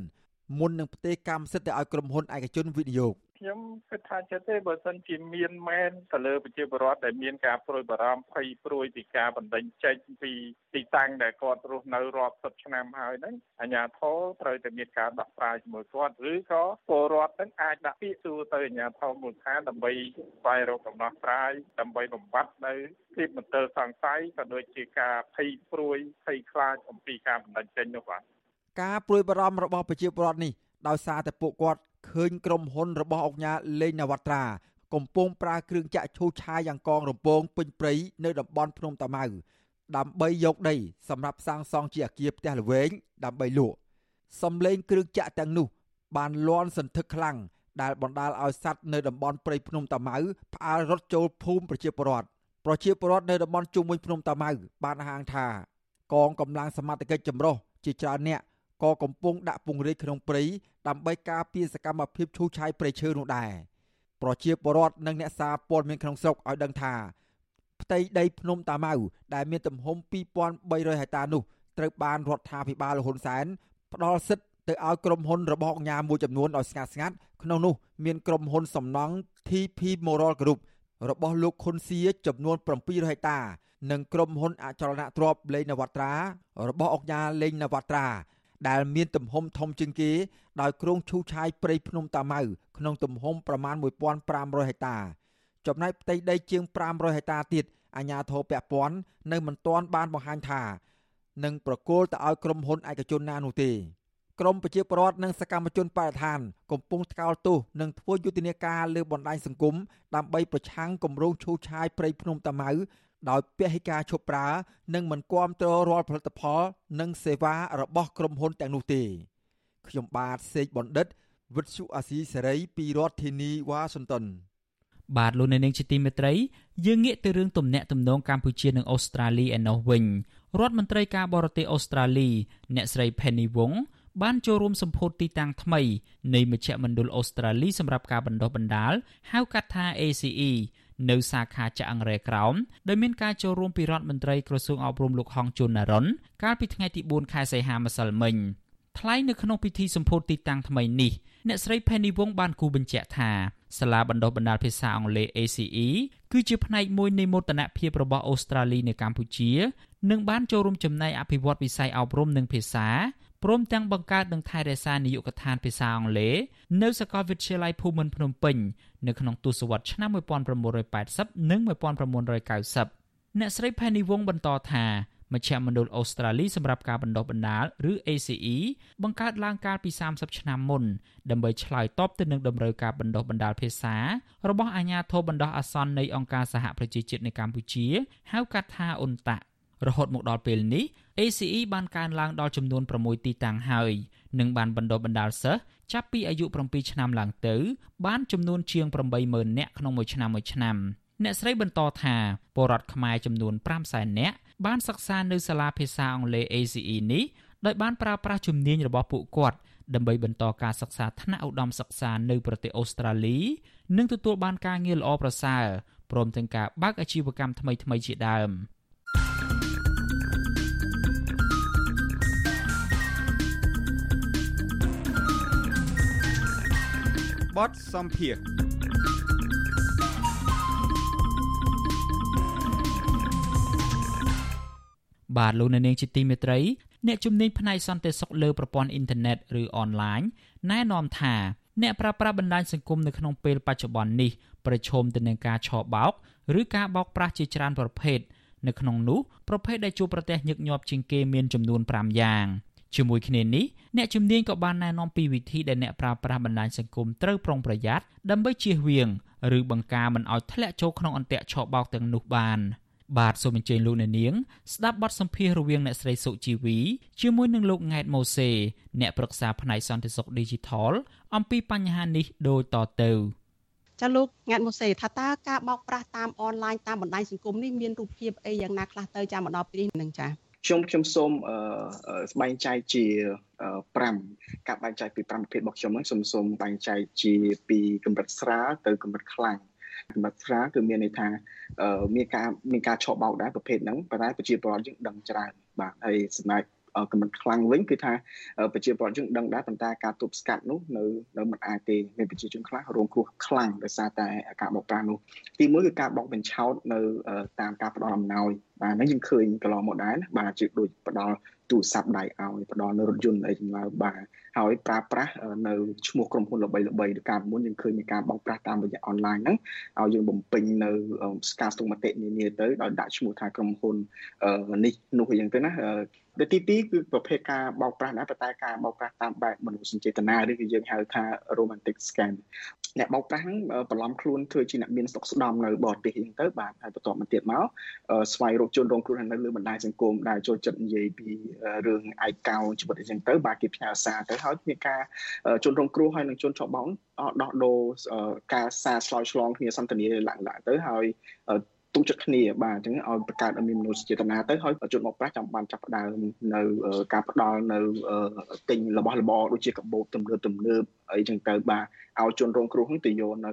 មុននឹងផ្ទេរកម្មសិទ្ធិទៅឲ្យក្រុមហ៊ុនឯកជនវិនិយោគ ខ្ញុំគិតថាចិត្តទេបើសិនជាមានមែនទៅលើប្រជាពលរដ្ឋដែលមានការព្រួយបារម្ភភ័យព្រួយពីការបណ្តេញចេញពីទីតាំងដែលគាត់រស់នៅរាប់សិបឆ្នាំហើយហ្នឹងអាជ្ញាធរត្រូវតែមានការដោះស្រាយជាមួយគាត់ឬក៏ពលរដ្ឋហ្នឹងអាចដាក់ពាក្យសួរទៅអាជ្ញាធរមូលដ្ឋានដើម្បីស្វែងរកដំណោះស្រាយដើម្បីបំបត្តិនៅភាពមន្ទិលសង្ស័យក៏ដូចជាការភ័យព្រួយភ័យខ្លាចអំពីការបណ្តេញចេញនោះបាទការព្រួយបារម្ភរបស់ប្រជាពលរដ្ឋនេះដោយសារតែពួកគាត់ ឃើញក្រុមហ៊ុនរបស់អង្គការលេងនវត្រាកំពុងប្រើគ្រឿងចាក់ឈូសឆាយយ៉ាងកងរំពងពេញព្រៃនៅតំបន់ភ្នំតាម៉ៅដើម្បីយកដីសម្រាប់សាងសង់ជាអគារផ្ទះល្វែងដើម្បីលក់សំឡេងគ្រឿងចាក់ទាំងនោះ បានលាន់សន្ធឹកខ្លាំងដែលបណ្ដាលឲ្យសត្វនៅតំបន់ព្រៃភ្នំតាម៉ៅផ្អើលរត់ចូលភូមិប្រជាពលរដ្ឋប្រជាពលរដ្ឋនៅតំបន់ជុំវិញភ្នំតាម៉ៅបានហាងថា កងកម្លាំងសមត្ថកិច្ចចម្រុះជាច្រើនអ្នក ក៏កំពុងដាក់ពង្រាយក្នុងព្រៃដើម្បីការពារសកម្មភាពឈូសឆាយព្រៃឈើនោះដែរប្រជាពលរដ្ឋនិងអ្នកសារព័ត៌មានក្នុងស្រុកឲ្យដឹងថាផ្ទៃដីភ្នំតាម៉ៅដែលមានទំហំ2300ហិកតានោះត្រូវបានរដ្ឋាភិបាលហ៊ុនសែនផ្ដល់សិទ្ធិទៅឲ្យក្រុមហ៊ុនរបស់អង្គការមួយចំនួនឲ្យស្ងាត់ស្ងាត់ក្នុងនោះមានក្រុមហ៊ុនសំណង់ TP Moral Group របស់លោកខុនសៀចំនួន700ហិកតា និងក្រុមហ៊ុនអចលនទ្រព្យលេងនវត្រារបស់អង្គការលេងនវត្រា ដែលមានទំហំធំជាងគេដោយគ្រោងឈូសឆាយព្រៃភ្នំតាម៉ៅក្នុងទំហំប្រមាណ1500ហិកតា ចំណែកផ្ទៃដីជាង500ហិកតាទៀតអាជ្ញាធរពាក់ព័ន្ធនៅមិនទាន់បានបង្ហាញថានឹងប្រគល់ទៅឲ្យក្រុមហ៊ុនឯកជនណានោះទេក្រមប្រជាពលរដ្ឋនិងសកម្មជនបរិស្ថានកំពុងថ្កោលទោសនិងធ្វើយុទ្ធនាការលើបណ្ដាញសង្គមដើម្បីប្រឆាំងគម្រោងឈូសឆាយព្រៃភ្នំតាម៉ៅ ដោយពហិការឈប់ប្រើនិងមិនគាំទ្ររាល់ផលិតផល និងសេវារបស់ក្រុមហ៊ុនទាំងនោះទេខ្ញុំបាទសេកបណ្ឌិតវិទ្យុអាស៊ីសេរីពីរដ្ឋធានីវ៉ាស៊ីនតោនបាទលោកអ្នកនាងជាទីមេត្រីយើងងាកទៅរឿងទំនាក់ទំនងកម្ពុជានិងអូស្ត្រាលីឯណោះវិញរដ្ឋមន្ត្រីការបរទេសអូស្ត្រាលី អ្នកស្រី Penny Wong បានចូលរួមសម្ពោធទីតាំងថ្មីនៃមជ្ឈមណ្ឌលអូស្ត្រាលីសម្រាប់ការបណ្ដុះបណ្ដាលហៅកាត់ថា ACE នៅសាខាចាក់អង្រែក្រោមដោយមានការចូលរួមពីរដ្ឋមន្ត្រីក្រសួងអប់រំលោកហងជុនណារុនកាលពីថ្ងៃទី4ខែសីហាម្សិលមិញថ្លែងនៅក្នុងពិធីសម្ពោធទីតាំងថ្មីនេះអ្នកស្រី Penny Wong បានគូបញ្ជាក់ថាសាលាបណ្ដុះបណ្ដាលភាសាអង់គ្លេស ACE គឺជាផ្នែកមួយនៃមោទនភាពរបស់អូស្ត្រាលីនៅកម្ពុជា និងបានចូលរួមចំណែកអភិវឌ្ឍវិស័យអប់រំនិងភាសា ព្រមទាំងបង្កើតនិងថែរក្សានាយកដ្ឋានភាសាអង់គ្លេសនៅសាកលវិទ្យាល័យភូមិន្ទភ្នំពេញនៅក្នុងទសវត្សរ៍ឆ្នាំ1980និង1990អ្នកស្រី Penny Wong បន្តថាមជ្ឈមណ្ឌលអូស្ត្រាលីសម្រាប់ការបណ្ដុះបណ្ដាលឬ ACE បង្កើតឡើងកាលពី30ឆ្នាំមុនដើម្បីឆ្លើយតបទៅនឹងតម្រូវការបណ្ដុះបណ្ដាលភាសារបស់អាជ្ញាធរបណ្ដោះអាសន្ននៃអង្គការសហប្រជាជាតិនៅកម្ពុជា ហៅកាត់ថាអ៊ុនតាក់ រហូតមកដល់ពេលនេះ ACE បានកើនឡើងដល់ចំនួន6ទីតាំងហើយនិងបានបណ្ដុះបណ្ដាលសិស្សចាប់ពីអាយុ7ឆ្នាំឡើងទៅ បានចំនួនជាង80000នាក់ក្នុងមួយឆ្នាំមួយឆ្នាំអ្នកស្រីបន្តថាពលរដ្ឋខ្មែរចំនួន500,000នាក់បានសិក្សានៅសាលាភាសាអង់គ្លេស ACE នេះដោយបានប្រើប្រាស់ជំនាញរបស់ពួកគាត់ដើម្បីបន្តការសិក្សាថ្នាក់ឧត្តមសិក្សានៅប្រទេសអូស្ត្រាលី និងទទួលបានការងារល្អប្រសើរព្រមទាំងការបើកអាជីវកម្មថ្មីៗជាដើម។ បទសម្ភារបាទលោកអ្នកនាងជាទីមេត្រីអ្នកជំនាញផ្នែកសន្តិសុខលើប្រព័ន្ធអ៊ីនធឺណិតឬអនឡាញណែនាំថាអ្នកប្រើប្រាស់បណ្ដាញសង្គមនៅក្នុងពេលបច្ចុប្បន្ននេះប្រឈមទៅនឹងការឆបោកឬការបោកប្រាស់ជាច្រើនប្រភេទនៅក្នុងនោះប្រភេទដែលជួបប្រទះញឹកញាប់ជាងគេមានចំនួន5យ៉ាង ជាមួយគ្នានេះអ្នកជំនាញក៏បានណែនាំពីវិធីដែលអ្នកប្រើប្រាស់បណ្ដាញសង្គមត្រូវប្រុងប្រយ័ត្នដើម្បីជៀសវាងឬបង្ការមិនឲ្យធ្លាក់ចូលក្នុងអន្ទាក់ឆបោកទាំងនោះបានបាទសូមអញ្ជើញលោកអ្នកនាងស្ដាប់បទសម្ភាសន៍រវាងអ្នកស្រីសុជីវីជាមួយនឹងលោកង៉ែតម៉ូសេអ្នកប្រឹក្សាផ្នែកសន្តិសុខ Digital អំពីបញ្ហានេះដូចតទៅចាលោកងាត់ម៉ូសេថាតើការបោកប្រាស់តាមអនឡាញតាមបណ្ដាញសង្គមនេះមានរូបភាពអីយ៉ាងណាខ្លះទៅចាមកដល់ពេលនេះនឹងចា ខ្ញុំខ្ញុំសូមស្បែងចែកជា5ការបែងចែកពី5ប្រភេទរបស់ខ្ញុំហ្នឹងសូមសូមបែងចែកជាពីកម្រិតស្រាលទៅកម្រិតខ្លាំងកម្រិតស្រាលគឺមានន័យថាមានការមានការឆោបបោកដែរប្រភេទហ្នឹងប៉ុន្តែប្រជាពលរដ្ឋយើងដឹងច្រើនបាទហើយសម្រាប់ កម្រិតខ្លាំងវិញគឺថាប្រជាពលរដ្ឋយើងដឹងដែរប៉ុន្តែការទប់ស្កាត់នោះនៅនៅមិនអាចទេមានប្រជាជនខ្លះរងគ្រោះខ្លាំងដោយសារតែការបោកប្រាស់នោះទីមួយគឺការបោកបញ្ឆោតនៅតាមការផ្ដល់អំណោយបាទហ្នឹងយើងឃើញកន្លងមកដែរណាបាទជាដូចផ្ដល់ ទូរស័ព្ទដៃឲ្យផ្ដល់នៅរថយន្តអីទាំងឡាយបាទហើយប្រើប្រាស់នៅឈ្មោះក្រុមហ៊ុនល្បីល្បីឬការមុនយើងឃើញមានការបោកប្រាស់តាមរយៈអនឡាញហ្នឹងឲ្យយើងបំពេញនៅការស្ទង់មតិនានាទៅដោយដាក់ឈ្មោះថាក្រុមហ៊ុននេះនោះអីចឹងទៅណាដែលទី2គឺប្រភេទការបោកប្រាស់ដែរប៉ុន្តែការបោកប្រាស់តាមបែបមនោសញ្ចេតនាឬគឺយើងហៅថា romantic scam អ្នកបោកប្រាស់ហ្នឹងបន្លំខ្លួនធ្វើជាអ្នកមានស្តុកស្ដំនៅបរទេសអញ្ចឹងទៅបាទហើយបន្ទាប់មកទៀតមកស្វែងរកជនរងគ្រោះនៅលើបណ្ដាញសង្គមដែលចូលចិត្តនិយាយពីរឿងឯកោជីវិតអញ្ចឹងទៅបាទគេផ្ញើសារទៅហើយមានការជនរងគ្រោះហើយនិងជនឆក់បោកដោះដូរការសារឆ្លើយឆ្លងគ្នាសន្ទនាឡើងឡើងទៅហើយទុកចិត្តគ្នាបាទអញ្ចឹងឲ្យបង្កើតឲ្យមានមនោសញ្ចេតនាទៅឲ្យជនមកប្រាស់ចាំបានចាប់ផ្ដើមនៅការផ្ដល់នៅទិញរបស់របរដូចជាកាបូបទំនើបទំនើបអីចឹងទៅបាទឲ្យជនរងគ្រោះនេះទៅយកនៅ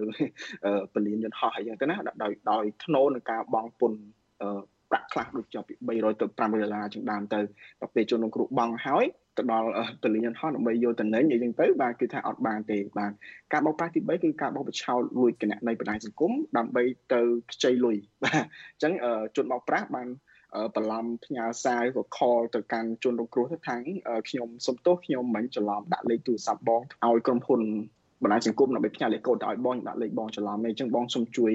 ពលានយន្តហោះអីចឹងទៅណាដោយដោយធ្នូនឹងការបង់ពន្ធ ប្រាក់ខ្លះដូចជាពី300ទៅ500ដុល្លារជាងដើមទៅដល់ពេលជនរងគ្រោះបង់ហើយទៅដល់ពលានយន្តហោះដើម្បីយកតំណែងអីចឹងទៅបាទគឺថាអត់បានទេបាទការបោកប្រាស់ទី3គឺការបោកបញ្ឆោតលួចគណៈនៃបណ្ដាញសង្គមដើម្បីទៅខ្ចីលុយបាទអញ្ចឹងជនបោកប្រាស់បានបន្លំផ្ញើសារក៏ call ទៅកាន់ជនរងគ្រោះទៅថាខ្ញុំសុំទោសខ្ញុំមិនច្រឡំដាក់លេខទូរស័ព្ទបងឲ្យក្រុមហ៊ុនបណ្ដាញសង្គមដើម្បីផ្ញើលេខកូដទៅឲ្យបងដាក់លេខបងច្រឡំអញ្ចឹងបងសុំជួយ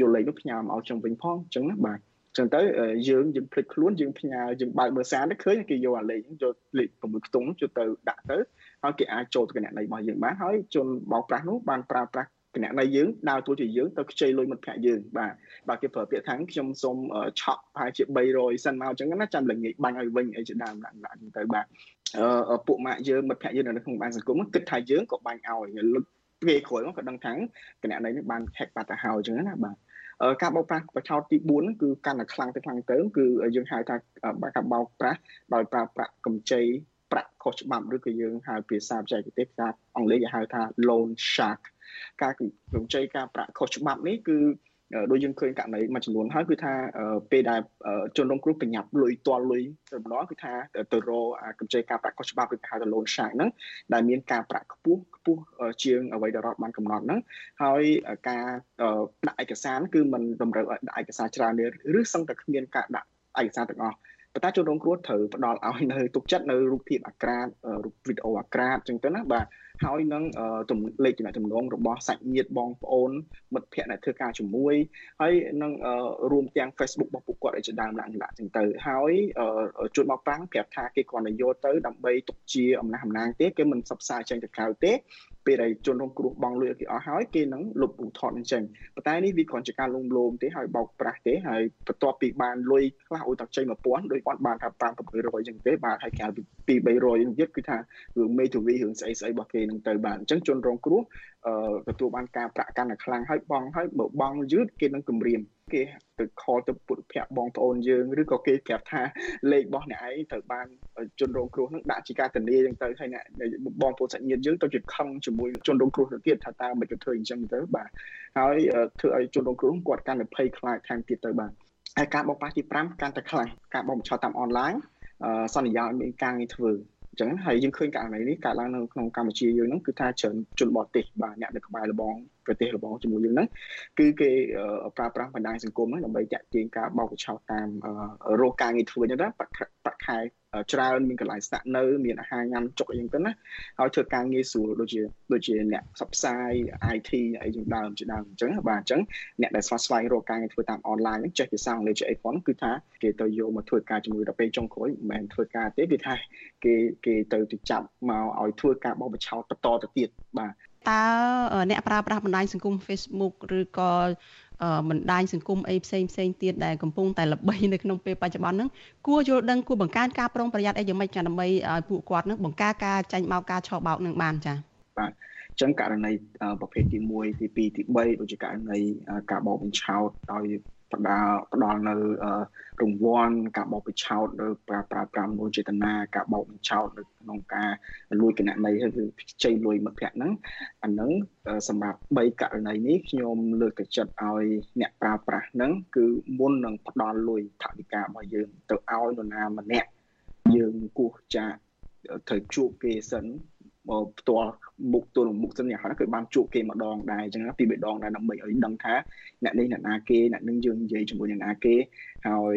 យកលេខនោះផ្ញើមកឲ្យខ្ញុំវិញផងអញ្ចឹងណាបាទ ចឹងទៅយើងយើងភ្លេចខ្លួនយើងផ្ញើយើងបើកមើលសារទៅឃើញគេយកអាលេខហ្នឹងយកលេខ6ខ្ទង់ជួយទៅដាក់ទៅហើយគេអាចចូលទៅគណនីរបស់យើងបានហើយជនបោកប្រាស់នោះបានប្រើប្រាស់គណនីយើងដើរតួជាយើងទៅខ្ចីលុយមិត្តភ័ក្ដិយើងបាទបាទគេប្រើពាក្យថាខ្ញុំសូមឆក់ប្រហែលជា300សិនមកអញ្ចឹងណាចាំល្ងាចបាញ់ឲ្យវិញអីជាដើមដាក់ដាក់ទៅបាទអឺពួកម៉ាក់យើងមិត្តភ័ក្ដិយើងនៅក្នុងបានសង្គមគិតថាយើងក៏បាញ់ឲ្យលុបពេលក្រោយមកក៏ដឹងថាគណនីនេះបាន hack បាត់ទៅហើយអញ្ចឹងណាបាទ ការបោកប្រាស់បឆោតទី4គឺកាន់តែខ្លាំងទៅខ្លាំងទៅគឺយើងហៅថាការបោកប្រាស់ដោយប្រើប្រាក់កម្ចីប្រាក់ខុសច្បាប់ឬក៏យើងហៅភាសាបច្ចេកទេសភាសាអង់គ្លេសគេហៅថា loan shark ការកម្ចីការប្រាក់ខុសច្បាប់នេះគឺ ដូចយើងឃើញករណីមួយចំនួនហើយគឺថាពេលដែលជនរងគ្រោះប្រញាប់លុយទាល់លុយទៅម្ដងគឺថាទៅរកកម្ចីការប្រាក់ខុសច្បាប់ឬគេហៅថា loan shark ហ្នឹងដែលមានការប្រាក់ខ្ពស់ខ្ពស់ជាងអ្វីដែលរដ្ឋបានកំណត់ហ្នឹងហើយការដាក់ឯកសារគឺมันតម្រូវឲ្យដាក់ឯកសារច្រើនឬសឹងតែគ្មានការដាក់ឯកសារទាំងអស់ប៉ុន្តែជនរងគ្រោះត្រូវផ្ដល់ឲ្យនៅទុកចិត្តនៅរូបភាពអាក្រាតរូបវីដេអូអាក្រាតអញ្ចឹងទៅណាបាទ ហើយនឹងទំលេខទំនាក់ទំនងរបស់សាច់ញាតិបងប្អូនមិត្តភ័ក្តិដែលធ្វើការជាមួយហើយនឹងរួមទាំង Facebook របស់ពួកគាត់ឲ្យជាដើមឡើងឡាក់ចឹងទៅហើយជួនមកប្រាំងប្រាប់ថាគេគ្រាន់តែយកទៅដើម្បីទុកជាអំណះអំណាងទេគេមិនសបផ្សាយចេញទៅក្រៅទេពេលដែលជនរងគ្រោះបងលុយគេអស់ហើយគេនឹងលុបឧថតអញ្ចឹងប៉ុន្តែនេះវាគ្រាន់ជាការលងលោមទេហើយបោកប្រាស់ទេហើយបន្ទាប់ពីបានលុយខ្លះឧទាហរណ៍ចេញ1000ដោយគាត់បានថា5 600អញ្ចឹងទេបាទហើយក្រៅពី2 300នេះទៀតគឺថារឿងមេធាវីរឿងស្អីស្អីរបស់គេនឹងទៅបានអញ្ចឹងជនរងគ្រោះទទួលបានការប្រាក់កាន់តែខ្លាំងហើយបងហើយបើបងយឺតគេនឹងគម្រាមគេទៅខលទៅពុតភ័ក្របងប្អូនយើងឬក៏គេប្រាប់ថាលេខរបស់អ្នកឯងត្រូវបានជនរងគ្រោះនឹងដាក់ជាការធានាអញ្ចឹងទៅហើយអ្នកបងប្អូនសាច់ញាតិយើងទៅជាខឹងជាមួយជនរងគ្រោះទៅទៀតថាតើមិនទៅធ្វើអញ្ចឹងទៅបាទហើយធ្វើឲ្យជនរងគ្រោះគាត់កាន់តែភ័យខ្លាចថែមទៀតទៅបាទហើយការបោកប្រាស់ទី5កាន់តែខ្លាំងការបោកបញ្ឆោតតាមអនឡាញ សន្យាឲ្យមានការងារធ្វើអញ្ចឹងហើយយើងឃើញករណីនេះកើតឡើងនៅក្នុងកម្ពុជាយើងហ្នឹងគឺថាច្រើនជនបរទេសបាទអ្នកនៅក្បែរលបង ប្រទេសលបងជាមួយយើងហ្នឹងគឺគេប្រើប្រាស់បណ្ដាញសង្គមហ្នឹងដើម្បីតាក់ទាញការបោកបញ្ឆោតតាមរោគការងារធ្វើអញ្ចឹងណាប្រាក់ខែច្រើនមានកន្លែងស្នាក់នៅមានអាហារញ៉ាំចុកអីចឹងទៅណាហើយធ្វើការងារស្រួលដូចជាដូចជាអ្នកផ្សព្វផ្សាយ IT អីចឹងដើមជាដើមអញ្ចឹងបាទអញ្ចឹងអ្នកដែលស្វាស្វែងរកការងារធ្វើតាមអនឡាញហ្នឹងចេះភាសាអង់គ្លេសចេះអីផងគឺថាគេទៅយកមកធ្វើការជាមួយដល់ពេលចុងក្រោយមិនមែនធ្វើការទេគឺថាគេគេទៅទៅចាប់មកឲ្យធ្វើការបោះបញ្ឆោតបន្តទៅទៀតបាទ តើអ្នកប្រើប្រាស់បណ្ដាញសង្គម Facebook ឬក៏បណ្ដាញសង្គមអីផ្សេងផ្សេងទៀតដែលកំពុងតែល្បីនៅក្នុងពេលបច្ចុប្បន្នហ្នឹងគួរយល់ដឹងគួរបង្កើនការប្រុងប្រយ័ត្នអីយ៉ាងម៉េចចាដើម្បីឲ្យពួកគាត់ហ្នឹងបង្ការការចាញ់បោកការឆោបោកនឹងបានចាបាទអញ្ចឹងករណីប្រភេទទី1ទី2ទី3ដូចជាករណីការបោកបញ្ឆោតដោយ ផ្ដល់ផ្ដល់នៅរង្វាន់ការបោកបញ្ឆោតឬប្រើប្រាស់ប្រាំមួយចេតនាការបោកបញ្ឆោតនៅក្នុងការលួចគណនីហើយគឺជ័យលួយមិត្តភ័ក្ដិហ្នឹងអាហ្នឹងសម្រាប់3ករណីនេះខ្ញុំលើកទឹកចិត្តឲ្យអ្នកប្រើប្រាស់ហ្នឹងគឺមុននឹងផ្ដល់លុយថវិការបស់យើងទៅឲ្យនរណាម្នាក់យើងគោះចាក់ត្រូវជួបគេសិនមក ផ្ទាល់មុខទល់មុខសិនយ៉ាងហោះគឺបានជួបគេម្ដងដែរអញ្ចឹងពីរបីដងដែរដើម្បីឲ្យដឹងថាអ្នកនេះអ្នកណាគេអ្នកនឹងយើងនិយាយជាមួយអ្នកណាគេហើយ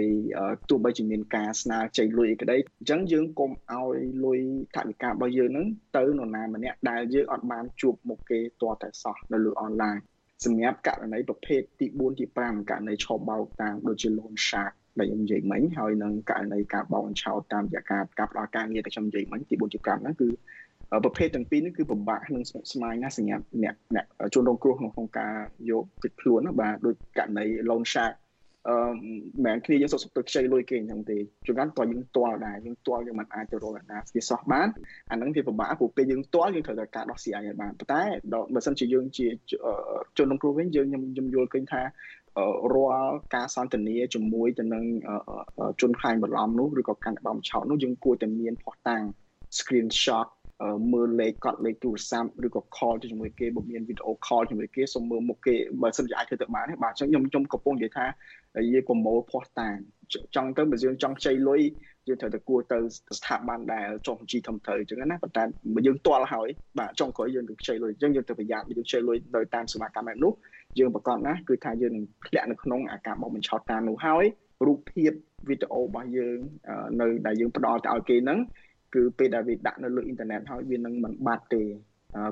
ទោះបីជាមានការស្នើចៃលុយអីក្តីអញ្ចឹងយើងកុំឲ្យលុយថវិការបស់យើងហ្នឹងទៅនរណាម្នាក់ដែលយើងអត់បានជួបមុខគេទាល់តែសោះនៅលើអនឡាញសម្រាប់ករណីប្រភេទទី4ទី5ករណីឆោបបោកតាមដូចជា loan shark ដែលខ្ញុំនិយាយមិញហើយនឹងករណីការបោកអញ្ឆោតតាមរយៈការការផ្ដល់ការងារដែលខ្ញុំនិយាយមិញទី4ទី5ហ្នឹងគឺ ប្រភេទទាំងពីរនេះគឺពិបាកនឹងស្មុគស្មាញណាស់សម្រាប់អ្នកអ្នកជនរងគ្រោះក្នុងក្នុងការយកទឹកខ្លួនណាបាទដូចករណី loan shark អឺមិនគ្នាយើងសុខសុខទៅខ្ចីលុយគេអញ្ចឹងទេជួនកាលតើយើងទាល់ដែរយើងទាល់យើងមិនអាចទៅរកអ្នកណាស្គាល់សោះបានអាហ្នឹងវាពិបាកព្រោះពេលយើងទាល់យើងត្រូវតែការដោះស្រាយឲ្យបានប៉ុន្តែបើសិនជាយើងជាជនរងគ្រោះវិញយើងខ្ញុំខ្ញុំយល់ឃើញថារាល់ការសន្ទនាជាមួយទៅនឹងជនខ្លាញ់បន្លំនោះឬក៏កាន់បំឆោតនោះយើងគួរតែមានផុសតាំង screenshot មើលលេខកត់លេខទូរស័ព្ទឬក៏ call ជាមួយគេបើមាន video call ជាមួយគេសូមមើលមុខគេបើសិនជាអាចធ្វើទៅបានទេបាទអញ្ចឹងខ្ញុំខ្ញុំកំពុងនិយាយថាយើងប្រមូលផុសតាងចង់ទៅបើយើងចង់ខ្ចីលុយយើងត្រូវតែគួរទៅស្ថាប័នដែលចុះបញ្ជីធំត្រូវអញ្ចឹងណាប៉ុន្តែបើយើងទាល់ហើយបាទចុងក្រោយយើងទៅខ្ចីលុយអញ្ចឹងយើងទៅប្រយ័ត្នយើងខ្ចីលុយដោយតាមសមាគមបែបនោះយើងប្រកាសណាគឺថាយើងនឹងធ្លាក់នៅក្នុងអាការបោកបញ្ឆោតតាមនោះហើយរូបភាពវីដេអូរបស់យើងនៅដែលយើងផ្ដល់ទៅឲ្យគេហ្នឹង គឺពេលដែលវាដាក់នៅលើអ៊ីនធឺណិតហើយវានឹងមិនបាត់ទេ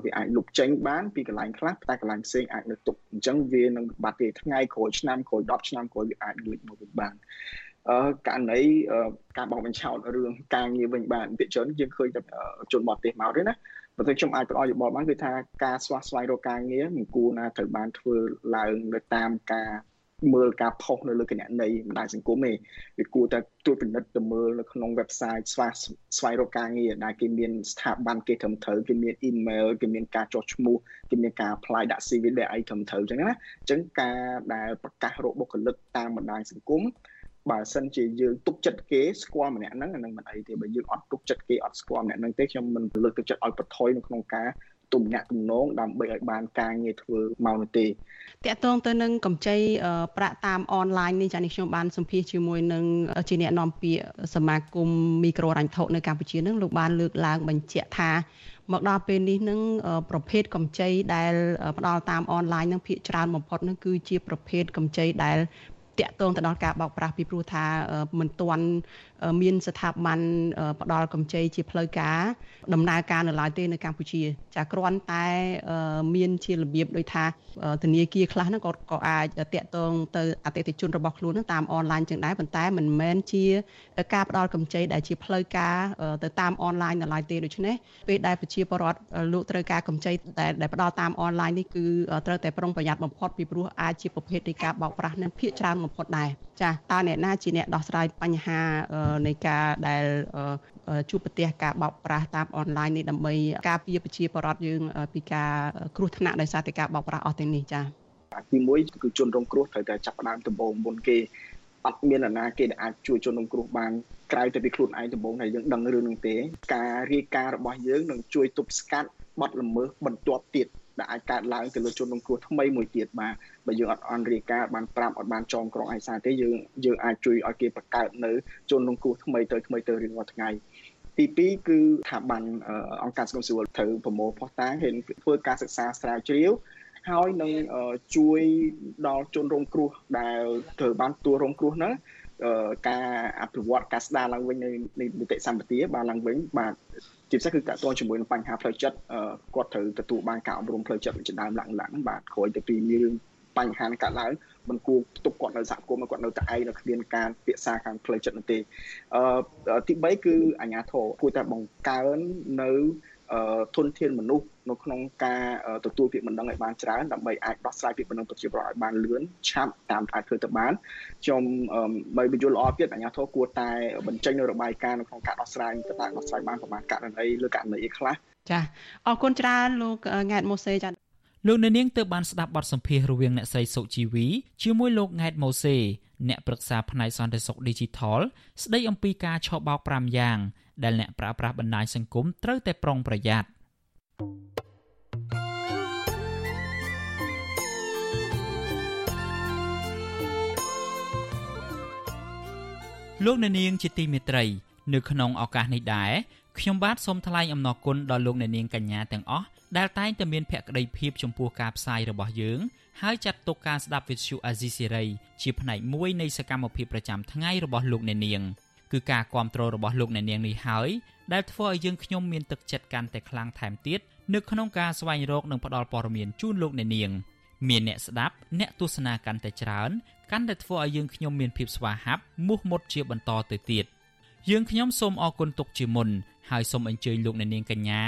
វាអាចលុបចេញបានពីកន្លែងខ្លះតែកន្លែងផ្សេងអាចនៅទុកអញ្ចឹងវានឹងបាត់ទេថ្ងៃក្រោយឆ្នាំក្រោយ10ឆ្នាំក្រោយវាអាចលួចមកវិញបានអឺករណីការបោកបញ្ឆោតរឿងការងារវិញបានពាក្យច្រើនយើងឃើញតែជនបរទេសមកទេណាបើទៅខ្ញុំអាចផ្ដល់យោបល់បានគឺថាការស្វះស្វែងរកការងារមិនគួរណាត្រូវបានធ្វើឡើងនៅតាមការ មើលការផុសនៅលើគណនីបណ្ដាញសង្គមទេវាគួរតែត្រួតពិនិត្យទៅមើលនៅក្នុង website ស្វះស្វែងរកការងារដែលគេមានស្ថាប័នគេត្រឹមត្រូវគេមាន email គេមានការចុះឈ្មោះគេមានការ apply ដាក់ CV ដែលអីត្រឹមត្រូវអញ្ចឹងណាអញ្ចឹងការដែលប្រកាសរកបុគ្គលិកតាមបណ្ដាញសង្គមបើសិនជាយើងទុកចិត្តគេស្គាល់ម្នាក់ហ្នឹងអានឹងមិនអីទេបើយើងអត់ទុកចិត្តគេអត់ស្គាល់ម្នាក់ហ្នឹងទេខ្ញុំមិនលើកទឹកចិត្តឲ្យបន្ថយនៅក្នុងការ ទំនាក់ទំនងដើម្បីឲ្យបានការងារធ្វើមកនោះទេតកតងទៅនឹងកម្ចីប្រាក់តាមអនឡាញនេះចានេះខ្ញុំបានសម្ភាសជាមួយនឹងជាអ្នកនាំពាក្យសមាគមមីក្រូរ៉ាញ់ថោនៅកម្ពុជានឹងលោកបានលើកឡើងបញ្ជាក់ថាមកដល់ពេលនេះនឹងប្រភេទកម្ចីដែលផ្ដល់តាមអនឡាញនឹងភាគច្រើនបំផុតនឹងគឺជាប្រភេទកម្ចីដែលតាក់ទងទៅដល់ការបោកប្រាស់ពីព្រោះថាមិនទាន់មានស្ថាប័នផ្ដល់កម្ចីជាផ្លូវការដំណើរការនៅឡើយទេនៅកម្ពុជា ចាគ្រាន់តែមានជារបៀបដូចថាធនាគារខ្លះហ្នឹងក៏ក៏អាចតាក់ទងទៅអតិថិជនរបស់ខ្លួនហ្នឹងតាមអនឡាញចឹងដែរប៉ុន្តែមិនមែនជាការផ្ដល់កម្ចីដែលជាផ្លូវការទៅតាមអនឡាញនៅឡើយទេដូច្នេះពេលដែលប្រជាពលរដ្ឋលោកត្រូវការកម្ចីដែលដែលផ្ដល់តាមអនឡាញនេះគឺត្រូវតែប្រុងប្រយ័ត្នបំផុតពីព្រោះអាចជាប្រភេទនៃការបោកប្រាស់នឹងភាគច្រើនបំផុតដែរចាតើអ្នកណាជាអ្នកដោះស្រាយបញ្ហានៃការដែលជួបប្រទះការបោកប្រាស់តាមអនឡាញនេះដើម្បីការពារប្រជាពលរដ្ឋយើង ពីការគ្រោះថ្នាក់ដោយសារតែការបោកប្រាស់អស់ទាំងនេះចា៎ទី1គឺជនរងគ្រោះត្រូវតែចាប់ផ្ដើមដំបូងមុនគេអត់មានអ្នកណាគេដែលអាចជួយជនរងគ្រោះបានក្រៅតែពីខ្លួនឯងដំបូងហើយយើងដឹងរឿងនឹងទេ ការរាយការណ៍របស់យើងនឹងជួយទប់ស្កាត់បទល្មើសបន្ទាប់ទៀត ដែលអាចកើតឡើងទៅលើជនរងគ្រោះថ្មីមួយទៀតបាទបើយើងអត់អន់រាយការណ៍បានប្រាប់អត់បានចងក្រងឯកសារទេយើងយើងអាចជួយឲ្យគេបង្កើតនៅជនរងគ្រោះថ្មីទៅថ្មីទៅរៀងរាល់ថ្ងៃទី2គឺស្ថាប័នអង្គការសង្គមស៊ីវិលត្រូវប្រមូលផុសតាងហើយធ្វើការសិក្សាស្រាវជ្រាវហើយនឹងជួយដល់ជនរងគ្រោះដែលត្រូវបានទួលរងគ្រោះហ្នឹងការអភិវឌ្ឍការស្ដារឡើងវិញនៃនីតិសម្បទាបានឡើងវិញបាទ ជាពិសេសគឺតកតងជាមួយនឹងបញ្ហាផ្លូវចិត្តគាត់ត្រូវទទួលបានការអប់រំផ្លូវចិត្តជាដើមឡើងឡើងបាទក្រោយទៅពីមានបញ្ហាកើតឡើងមិនគួរទុកគាត់នៅសហគមន៍គាត់នៅតែឯងនៅគ្មានការពិសាខាងផ្លូវចិត្តនោះទេអឺទី3គឺអាញាធរគួរតែបង្កើននៅធនធានមនុស្ស នៅក្នុងការទទួលពាក្យបណ្ដឹងឲ្យបានច្រើនដើម្បីអាចដោះស្រាយពាក្យបណ្ដឹងប្រជាពលរដ្ឋឲ្យបានលឿនឆាប់តាមអាចធ្វើទៅបានខ្ញុំបើបញ្យល់ល្អទៀតអាជ្ញាធរគួរតែបញ្ចេញនៅរបាយការណ៍នៅក្នុងការដោះស្រាយតើដោះស្រាយបានប្រមាណករណីលើករណីអីខ្លះចាអរគុណច្រើនលោកង៉ែតម៉ូសេចាលោកនៅនាងទើបបានស្ដាប់បទសម្ភាសន៍រវាងអ្នកស្រីសុជីវីជាមួយលោកង៉ែតម៉ូសេអ្នកប្រឹក្សាផ្នែកសន្តិសុខ Digital ស្ដីអំពីការឆបោក5យ៉ាងដែលអ្នកប្រើប្រាស់បណ្ដាញសង្គមត្រូវតែប្រុងប្រយ័ត្ន លោកអ្នកនាងជាទីមេត្រី នៅក្នុងឱកាសនេះដែរខ្ញុំបាទសូមថ្លែងអំណរគុណដល់លោកអ្នកនាងកញ្ញាទាំងអស់ដែលតែងតែមានភក្ដីភាពចំពោះការផ្សាយរបស់យើងហើយចាត់ទុកការស្ដាប់វិទ្យុអាស៊ីសេរីជាផ្នែកមួយនៃសកម្មភាពប្រចាំថ្ងៃរបស់លោកអ្នកនាង គឺការគ្រប់គ្រងរបស់លោកអ្នកនាងនេះហើយដែលធ្វើឲ្យយើងខ្ញុំមានទឹកចិត្តកាន់តែខ្លាំងថែមទៀតនៅក្នុងការស្វែងរកនិងផ្តល់ព័ត៌មានជូនលោកអ្នកនាងមានអ្នកស្ដាប់អ្នកទស្សនាកាន់តែច្រើនកាន់តែធ្វើឲ្យយើងខ្ញុំមានភាពស្វាហាប់មោះមុតជាបន្តទៅទៀតយើងខ្ញុំសូមអរគុណទុកជាមុនហើយសូមអញ្ជើញលោកអ្នកនាងកញ្ញា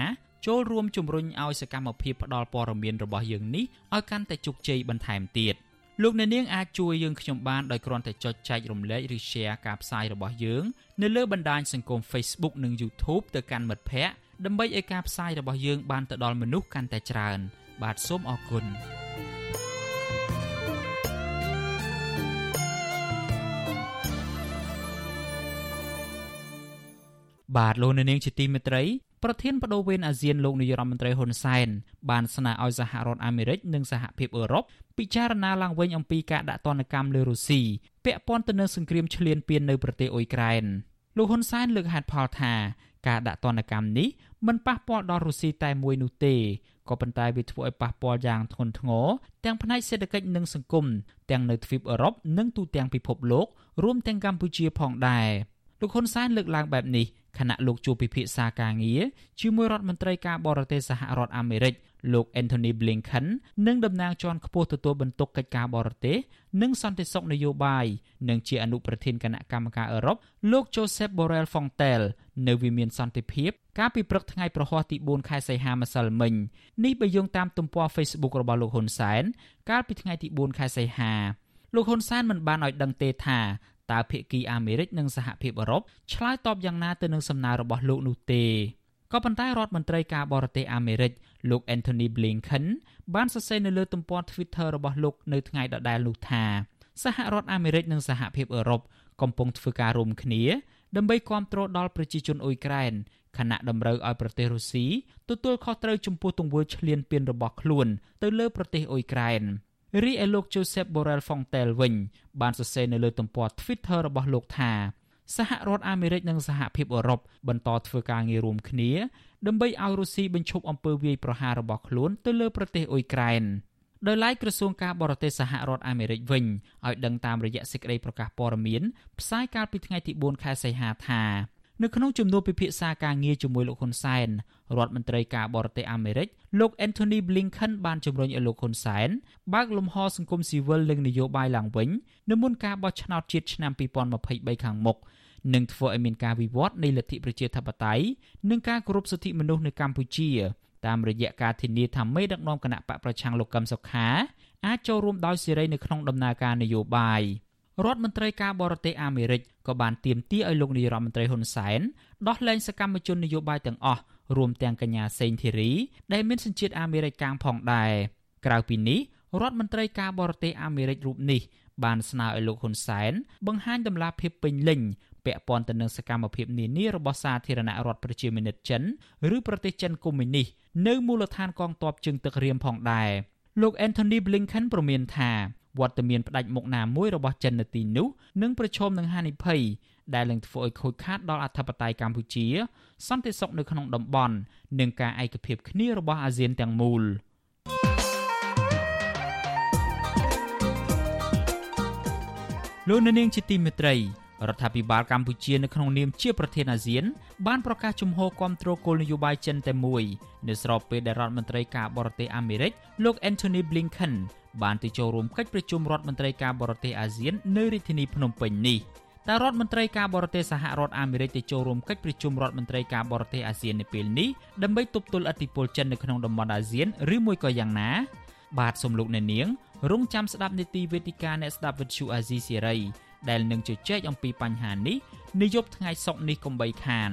ចូលរួមជំរុញឲ្យសកម្មភាពផ្តល់ព័ត៌មានរបស់យើងនេះឲ្យកាន់តែជោគជ័យបន្ថែមទៀត លោកអ្នកនាងអាចជួយយើងខ្ញុំបានដោយគ្រាន់តែចុចចែករំលែកឬ Share ការផ្សាយរបស់យើងនៅលើបណ្ដាញសង្គម Facebook និង YouTube ទៅកាន់មិត្តភ័ក្តិដើម្បីឲ្យការផ្សាយរបស់យើងបានទៅដល់មនុស្សកាន់តែច្រើន បាទសូមអរគុណ បាទលោកអ្នកនាងជាទីមេត្រីប្រធានបដូវវេនអាស៊ានលោកនាយរដ្ឋមន្ត្រីហ៊ុនសែនបានស្នើឲ្យសហរដ្ឋអាមេរិកនិងសហភាពអឺរ៉ុបពិចារណាឡើងវិញអំពីការដាក់ទណ្ឌកម្មលើរុស្ស៊ីពាក់ព័ន្ធទៅនឹងសង្គ្រាមឈ្លានពាននៅប្រទេសអ៊ុយក្រែនលោកហ៊ុនសែនលើកហេតុផលថាការដាក់ទណ្ឌកម្មនេះមិនប៉ះពាល់ដល់រុស្ស៊ីតែមួយនោះទេក៏ប៉ុន្តែវាធ្វើឲ្យប៉ះពាល់យ៉ាងធ្ងន់ធ្ងរទាំងផ្នែកសេដ្ឋកិច្ចនិងសង្គមទាំងនៅទ្វីបអឺរ៉ុបនិងទូទាំងពិភពលោករួមទាំងកម្ពុជាផងដែរលោកហ៊ុនសែនលើកឡើងបែបនេះ ខណៈលោកជួបពិភាក្សាការងារជាមួយរដ្ឋមន្ត្រីការបរទេសសហរដ្ឋអាមេរិកលោក Anthony Blinken និងតំណាងជាន់ខ្ពស់ទទួលបន្ទុកកិច្ចការបរទេសនិងសន្តិសុខនយោបាយនិងជាអនុប្រធានគណៈកម្មការអឺរ៉ុបលោក Joseph Borrell Fontelle នៅវិមានសន្តិភាពកាលពីព្រឹកថ្ងៃប្រហ័សទី4ខែសីហាម្សិលមិញនេះបើយោងតាមទំព័រ Facebook របស់លោកហ៊ុនសែនកាលពីថ្ងៃទី4ខែសីហាលោកហ៊ុនសែនមិនបានឲ្យដឹងទេថា តើភាគីអាមេរិកនិងសហភាពអឺរ៉ុបឆ្លើយតបយ៉ាងណាទៅនឹងសំណើរបស់លោកនោះទេក៏ប៉ុន្តែរដ្ឋមន្ត្រីការបរទេសអាមេរិកលោក Anthony Blinken បានសរសេរនៅលើទំព័រ Twitter របស់លោកនៅថ្ងៃដដែលនោះថាសហរដ្ឋអាមេរិកនិងសហភាពអឺរ៉ុបកំពុងធ្វើការរួមគ្នាដើម្បីគ្រប់គ្រងដល់ប្រជាជនអ៊ុយក្រែនខណៈតម្រូវឲ្យប្រទេសរុស្ស៊ីទទួលខុសត្រូវចំពោះទង្វើឈ្លានពានរបស់ខ្លួនទៅលើប្រទេសអ៊ុយក្រែន។ រីឯលោក Joseph Borrell Fontel វិញ បានសរសេរនៅលើទំព័រ Twitter របស់លោកថាសហរដ្ឋអាមេរិកនិងសហភាពអឺរ៉ុបបន្តធ្វើការងាររួមគ្នា ដើម្បីឲ្យរុស្ស៊ីបញ្ឈប់អំពើវាយប្រហាររបស់ខ្លួនទៅលើប្រទេសអ៊ុយក្រែនដោយឡែកក្រសួងការបរទេសសហរដ្ឋអាមេរិកវិញឲ្យដឹងតាមរយៈសេចក្តីប្រកាសព័ត៌មានផ្សាយកាលពីថ្ងៃទី4ខែសីហាថា នៅក្នុងជំនួបពិភាក្សាការងារជាមួយលោកហ៊ុនសែនរដ្ឋមន្ត្រីការបរទេសអាមេរិកលោក Anthony Blinken បានជំរុញឲ្យលោកហ៊ុនសែនបើកលំហសង្គមស៊ីវិលនិងនយោបាយឡើងវិញនៅមុនការបោះឆ្នោតជាតិឆ្នាំ2023ខាងមុខនឹងធ្វើឲ្យមានការវិវត្តនៃលទ្ធិប្រជាធិបតេយ្យនិងការគោរពសិទ្ធិមនុស្សនៅកម្ពុជាតាមរយៈការធានាថាមេដឹកនាំគណៈបកប្រឆាំងលោកកឹមសុខាអាចចូលរួមដោយសេរីនៅក្នុងដំណើរការនយោបាយ។ រដ្ឋមន្ត្រីការបរទេសអាមេរិកក៏បានទាមទារឲ្យលោកនាយរដ្ឋមន្ត្រីហ៊ុនសែនដោះលែងសកម្មជននយោបាយទាំងអស់រួមទាំងកញ្ញាសេងធីរីដែលមានសញ្ជាតិអាមេរិកកាំងផងដែរក្រៅពីនេះរដ្ឋមន្ត្រីការបរទេសអាមេរិករូបនេះបានស្នើឲ្យលោកហ៊ុនសែនបង្ហាញដំណាភាពពេញលេញពាក់ព័ន្ធទៅនឹងសកម្មភាពនានារបស់សាធារណរដ្ឋប្រជាមានិតចិនឬប្រទេសចិនកុម្មុយនីសនៅមូលដ្ឋានកងទ័ពជើងទឹករៀមផងដែរលោក Anthony Blinken ប្រមានថា វត្តមានផ្ដាច់មុខណាមួយរបស់ចិននៅទីនោះនឹងប្រឈមនឹងហានិភ័យដែលនឹងធ្វើឲ្យខូចខាតដល់អធិបតេយ្យកម្ពុជា សន្តិសុខនៅក្នុងតំបន់និងការឯកភាពគ្នារបស់អាស៊ានទាំងមូលលោកនាងជាទីមេត្រីរដ្ឋាភិបាលកម្ពុជានៅក្នុងនាមជាប្រធានអាស៊ាន បានប្រកាសជំហរគាំទ្រគោលនយោបាយចិនតែមួយនៅស្របពេលដែលរដ្ឋមន្ត្រីការបរទេសអាមេរិកលោក Anthony Blinken បានទៅចូលរួមកិច្ចប្រជុំរដ្ឋមន្ត្រីការបរទេសអាស៊ាននៅរាជធានីភ្នំពេញនេះតែរដ្ឋមន្ត្រីការបរទេសសហរដ្ឋអាមេរិកទៅចូលរួមកិច្ចប្រជុំរដ្ឋមន្ត្រីការបរទេសអាស៊ាននៅពេលនេះដើម្បីទប់ទល់ឥទ្ធិពលចិននៅក្នុងតំបន់អាស៊ានឬមួយក៏យ៉ាងណាបាទសំលោកអ្នកនាងរងចាំស្ដាប់នីតិវេទិកាអ្នកស្ដាប់វិទ្យុអាស៊ីសេរីដែលនឹងជជែកអំពីបញ្ហានេះនាយប់ថ្ងៃសុក្រនេះកុំបីខាន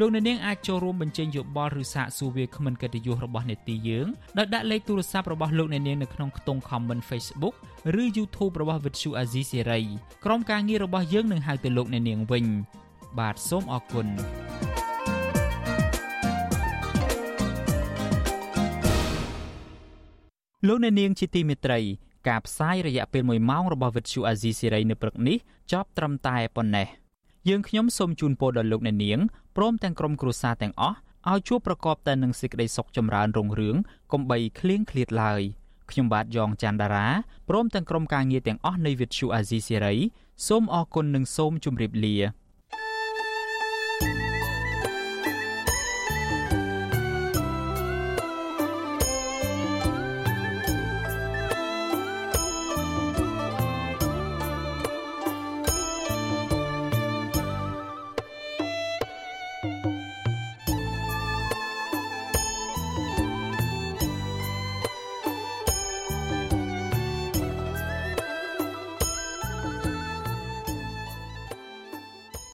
លោកអ្នកនាងអាចចូលរួមបញ្ចេញយោបល់ឬសាកសួរវាគ្មិនកិត្តិយសរបស់នេតិយើងដោយដាក់លេខទូរស័ព្ទរបស់លោកអ្នកនាងនៅក្នុងខ្ទង់ comment Facebook ឬ YouTube របស់ Vuthu Azizi Serai ក្រុមការងាររបស់យើងនឹងហៅទៅលោកអ្នកនាងវិញ បាទសូមអរគុណលោកអ្នកនាងជាទីមេត្រីការផ្សាយរយៈពេល1ម៉ោងរបស់ Vuthu Azizi Serai នៅព្រឹកនេះចប់ត្រឹមតែប៉ុណ្ណេះយើងខ្ញុំសូមជូនពរដល់លោកអ្នកនាង ព្រមទាំងក្រុមគ្រួសារទាំងអស់ឲ្យជួបប្រកបតែនឹងសេចក្តីសុខចម្រើនរុងរឿងកុំបីឃ្លៀងឃ្លាតឡើយខ្ញុំបាទយ៉ងច័ន្ទដារាព្រមទាំងក្រុមការងារទាំងអស់នៃវិទ្យុអាស៊ីសេរីសូមអរគុណនិងសូមជម្រាបលា